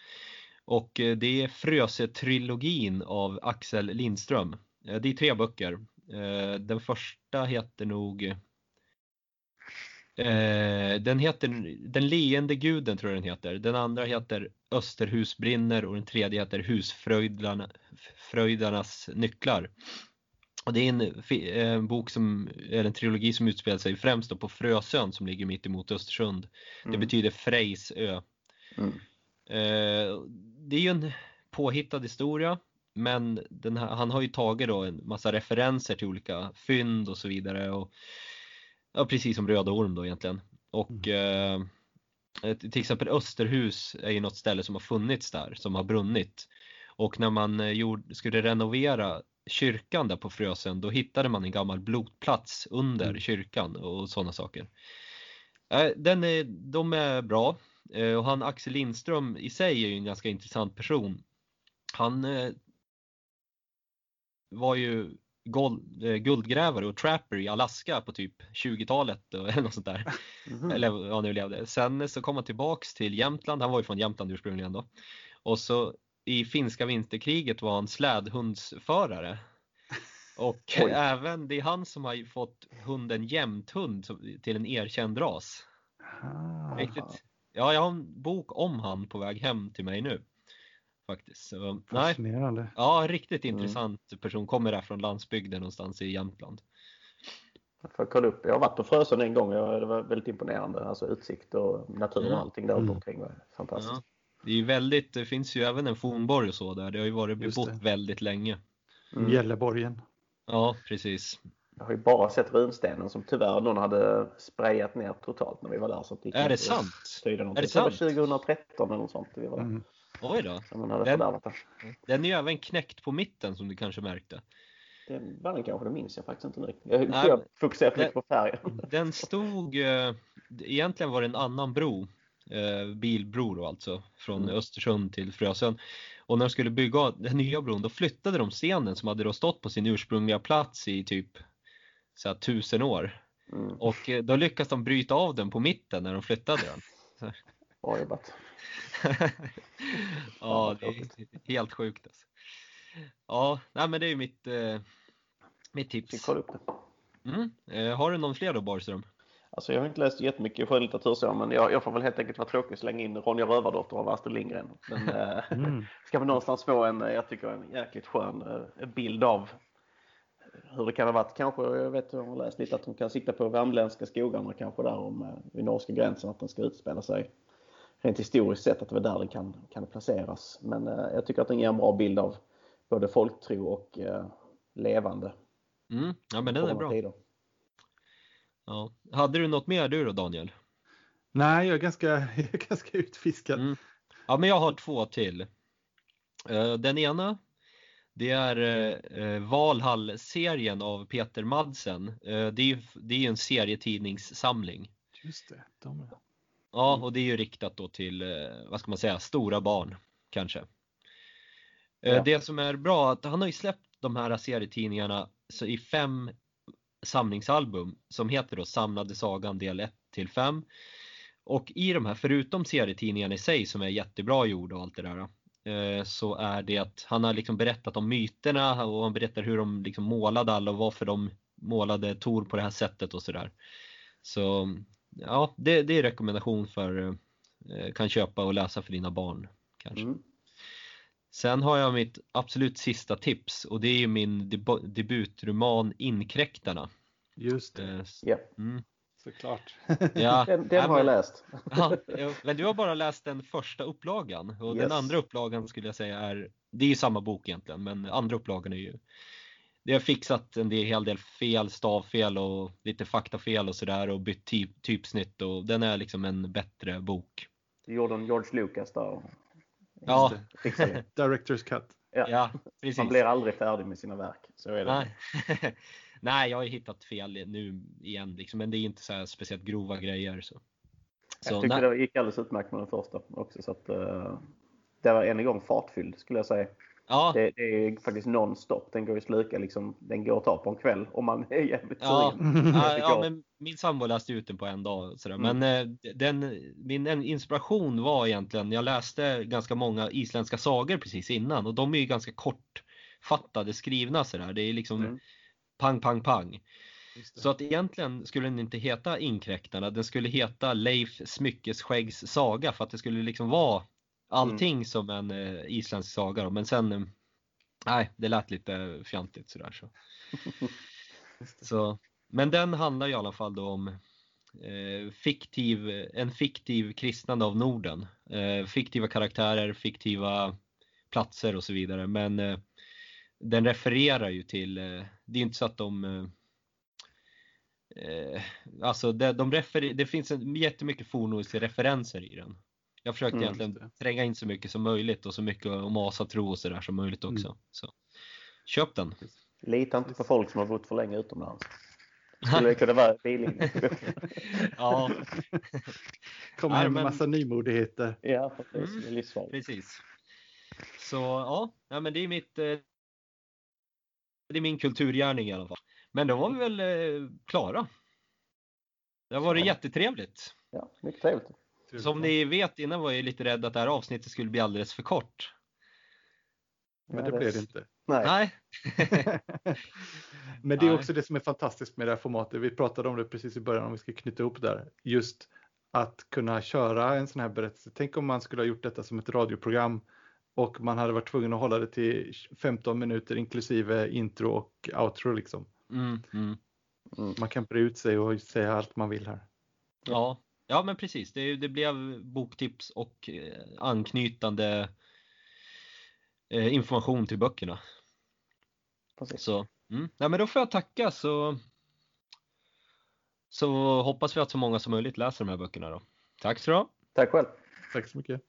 Speaker 1: Och eh, det är Fröse-trilogin av Axel Lindström. Eh, det är tre böcker. Den första heter nog den heter Den leende guden tror jag den heter. Den andra heter Österhus brinner och den tredje heter Husfröjdarnas nycklar. Och det är en, en, bok som, eller en trilogi som utspelar sig främst på Frösön som ligger mitt emot Östersund. Mm. Det betyder Frejsö. Mm. Eh, det är ju en påhittad historia men här, han har ju tagit då en massa referenser till olika fynd och så vidare. Och, ja, precis som Röda Orm då egentligen. Och mm. eh, till exempel Österhus är ju något ställe som har funnits där, som har brunnit. Och när man eh, gjorde, skulle renovera kyrkan där på Frösön, då hittade man en gammal blodplats under mm. kyrkan och sådana saker. Eh, den är, de är bra. Eh, och han Axel Lindström i sig är ju en ganska intressant person. Han eh, var ju gold, guldgrävare och trapper i Alaska på typ 20-talet eller något sånt där. Mm. Eller vad han nu levde. Sen så kom han tillbaks till Jämtland, han var ju från Jämtland ursprungligen då. Och så i finska vinterkriget var han slädhundsförare. Och Oj. även, det är han som har fått hunden Jämthund till en erkänd ras. Riktigt Ja, jag har en bok om han på väg hem till mig nu. Faktiskt. Så,
Speaker 3: Fascinerande.
Speaker 1: Nej, ja, riktigt mm. intressant person. Kommer där från landsbygden någonstans i Jämtland.
Speaker 2: Jag får kolla upp. Jag har varit på Frösön en gång. Det var väldigt imponerande. Alltså utsikt och natur och mm. allting där mm. omkring var fantastiskt. Ja.
Speaker 1: Det, är väldigt, det finns ju även en fornborg och så där. Det har ju varit bebott väldigt länge.
Speaker 3: Mm. Gälleborgen.
Speaker 1: Ja, precis.
Speaker 2: Jag har ju bara sett runstenen som tyvärr någon hade sprayat ner totalt när vi var där. Så
Speaker 1: det är det sant?
Speaker 2: Är det sant? Det var 2013 eller något sånt vi var där. Mm.
Speaker 1: Oj då. den, den är ju även knäckt på mitten som du kanske märkte.
Speaker 2: Det var den kanske, det minns jag faktiskt inte riktigt. Jag, Nej, jag fokuserar på färgen.
Speaker 1: Den stod, eh, egentligen var det en annan bro, eh, bilbro då alltså, från mm. Östersund till Frösön. Och när de skulle bygga den nya bron då flyttade de stenen som hade då stått på sin ursprungliga plats i typ så här, tusen år. Mm. Och eh, då lyckas de bryta av den på mitten när de flyttade den.
Speaker 2: Bra jobbat.
Speaker 1: ja, det är helt sjukt alltså. Ja, nej men det är mitt, eh, mitt tips.
Speaker 2: Upp det.
Speaker 1: Mm. Eh, har du någon fler då Borgström?
Speaker 2: Alltså jag har inte läst jättemycket skönlitteratur så, men jag, jag, får väl helt enkelt vara tråkig och slänga in Ronja Rövardotter av Astrid Lindgren. Men eh, mm. ska man någonstans få en, jag tycker en jäkligt skön bild av hur det kan ha varit kanske, jag vet jag har läst lite att de kan sikta på värmländska skogarna kanske där om, eh, vid norska gränsen att den ska utspela sig. Rent historiskt sett att det var där den kan, kan placeras. Men eh, jag tycker att den ger en bra bild av både folktro och eh, levande.
Speaker 1: Mm. Ja men den är bra. Tider. Ja. Hade du något mer du då Daniel?
Speaker 3: Nej, jag är ganska, jag är ganska utfiskad. Mm.
Speaker 1: Ja men jag har två till. Eh, den ena det är eh, Valhall-serien av Peter Madsen. Eh, det är ju det är en serietidningssamling.
Speaker 3: Just det, de
Speaker 1: Ja, och det är ju riktat då till, eh, vad ska man säga, stora barn kanske. Eh, ja. Det som är bra, att han har ju släppt de här serietidningarna i fem samlingsalbum som heter då Samlade Sagan del 1 till 5. Och i de här, förutom serietidningarna i sig som är jättebra gjorda och allt det där, eh, så är det att han har liksom berättat om myterna och han berättar hur de liksom målade alla och varför de målade Tor på det här sättet och sådär. Så ja, det, det är rekommendation för eh, kan köpa och läsa för dina barn kanske. Mm. Sen har jag mitt absolut sista tips och det är min debutroman Inkräktarna.
Speaker 3: Just det.
Speaker 2: Yeah. Mm.
Speaker 3: Såklart.
Speaker 2: Ja, den, den har jag läst.
Speaker 1: Ja, men du har bara läst den första upplagan och yes. den andra upplagan skulle jag säga är, det är ju samma bok egentligen, men andra upplagan är ju det har fixat en del, hel del fel, stavfel och lite faktafel och sådär och bytt typ, typsnitt och den är liksom en bättre bok.
Speaker 2: Det gjorde en George Lucas där.
Speaker 1: Ja.
Speaker 3: Director's cut.
Speaker 2: Ja. ja, precis. Man blir aldrig färdig med sina verk. Så är det.
Speaker 1: Nej. Nej, jag har hittat fel nu igen, liksom, men det är inte så speciellt grova grejer. Så.
Speaker 2: Så, jag tyckte det gick alldeles utmärkt med den första också. Så att, uh, det var än en gång fartfylld skulle jag säga.
Speaker 1: Ja,
Speaker 2: Det, det är faktiskt non-stop. Den går ju sluka liksom, den går att ta på en kväll om man är jävligt
Speaker 1: Ja.
Speaker 2: sugen.
Speaker 1: ja, ja, men min sambo läste ut den på en dag. Sådär.
Speaker 2: Mm.
Speaker 1: Men eh, den, min en inspiration var egentligen, jag läste ganska många isländska sagor precis innan och de är ju ganska kortfattade skrivna sådär. Det är liksom
Speaker 2: Mm.
Speaker 1: pang, pang, pang. Så att egentligen skulle den inte heta Inkräktarna, den skulle heta Leif Smyckesskäggs saga för att det skulle liksom vara allting som en eh, isländsk saga. Då. Men sen, eh, nej, det lät lite fjantigt sådär. Så. så. Men den handlar i alla fall då om eh, fiktiv, en fiktiv kristnande av Norden. Eh, fiktiva karaktärer, fiktiva platser och så vidare. Men den refererar ju till, det är inte så att de alltså det, de refer- det finns en, jättemycket fornnordiska referenser i den. Jag försökte
Speaker 2: Mm,
Speaker 1: egentligen tränga in så mycket som möjligt och så mycket om asatro och sådär som möjligt också.
Speaker 3: Mm.
Speaker 1: Så, köp den!
Speaker 2: Lita inte på folk som har bott för länge utomlands. Skulle det kunna vara bilinne?
Speaker 1: ja,
Speaker 3: Kommer hem med
Speaker 1: men-
Speaker 3: massa nymodigheter.
Speaker 2: ja, precis.
Speaker 1: Mm.
Speaker 2: Livsfarligt.
Speaker 1: precis. Så ja, ja men det är mitt eh, det är min kulturgärning i alla fall. Men då var vi väl eh, klara. Det har varit
Speaker 2: Ja.
Speaker 1: jättetrevligt.
Speaker 2: Ja, mycket trevligt.
Speaker 1: Som ni vet innan var jag lite rädd att det här avsnittet skulle bli alldeles för kort.
Speaker 3: Men det blev det inte.
Speaker 2: Nej.
Speaker 1: Nej.
Speaker 3: Men det är också det som är fantastiskt med det här formatet. Vi pratade om det precis i början om vi ska knyta ihop där. Just att kunna köra en sån här berättelse. Tänk om man skulle ha gjort detta som ett radioprogram och man hade varit tvungen att hålla det till 15 minuter inklusive intro och outro liksom.
Speaker 1: Mm, mm.
Speaker 2: Mm.
Speaker 3: Man kan bre ut sig och säga allt man vill här.
Speaker 1: Ja, ja men precis. Det, det blev boktips och eh, anknytande eh, information till böckerna.
Speaker 2: Precis.
Speaker 1: Så, mm. Nej, men då får jag tacka så, så hoppas vi att så många som möjligt läser de här böckerna då. Tack så du.
Speaker 2: Tack själv.
Speaker 3: Tack så mycket.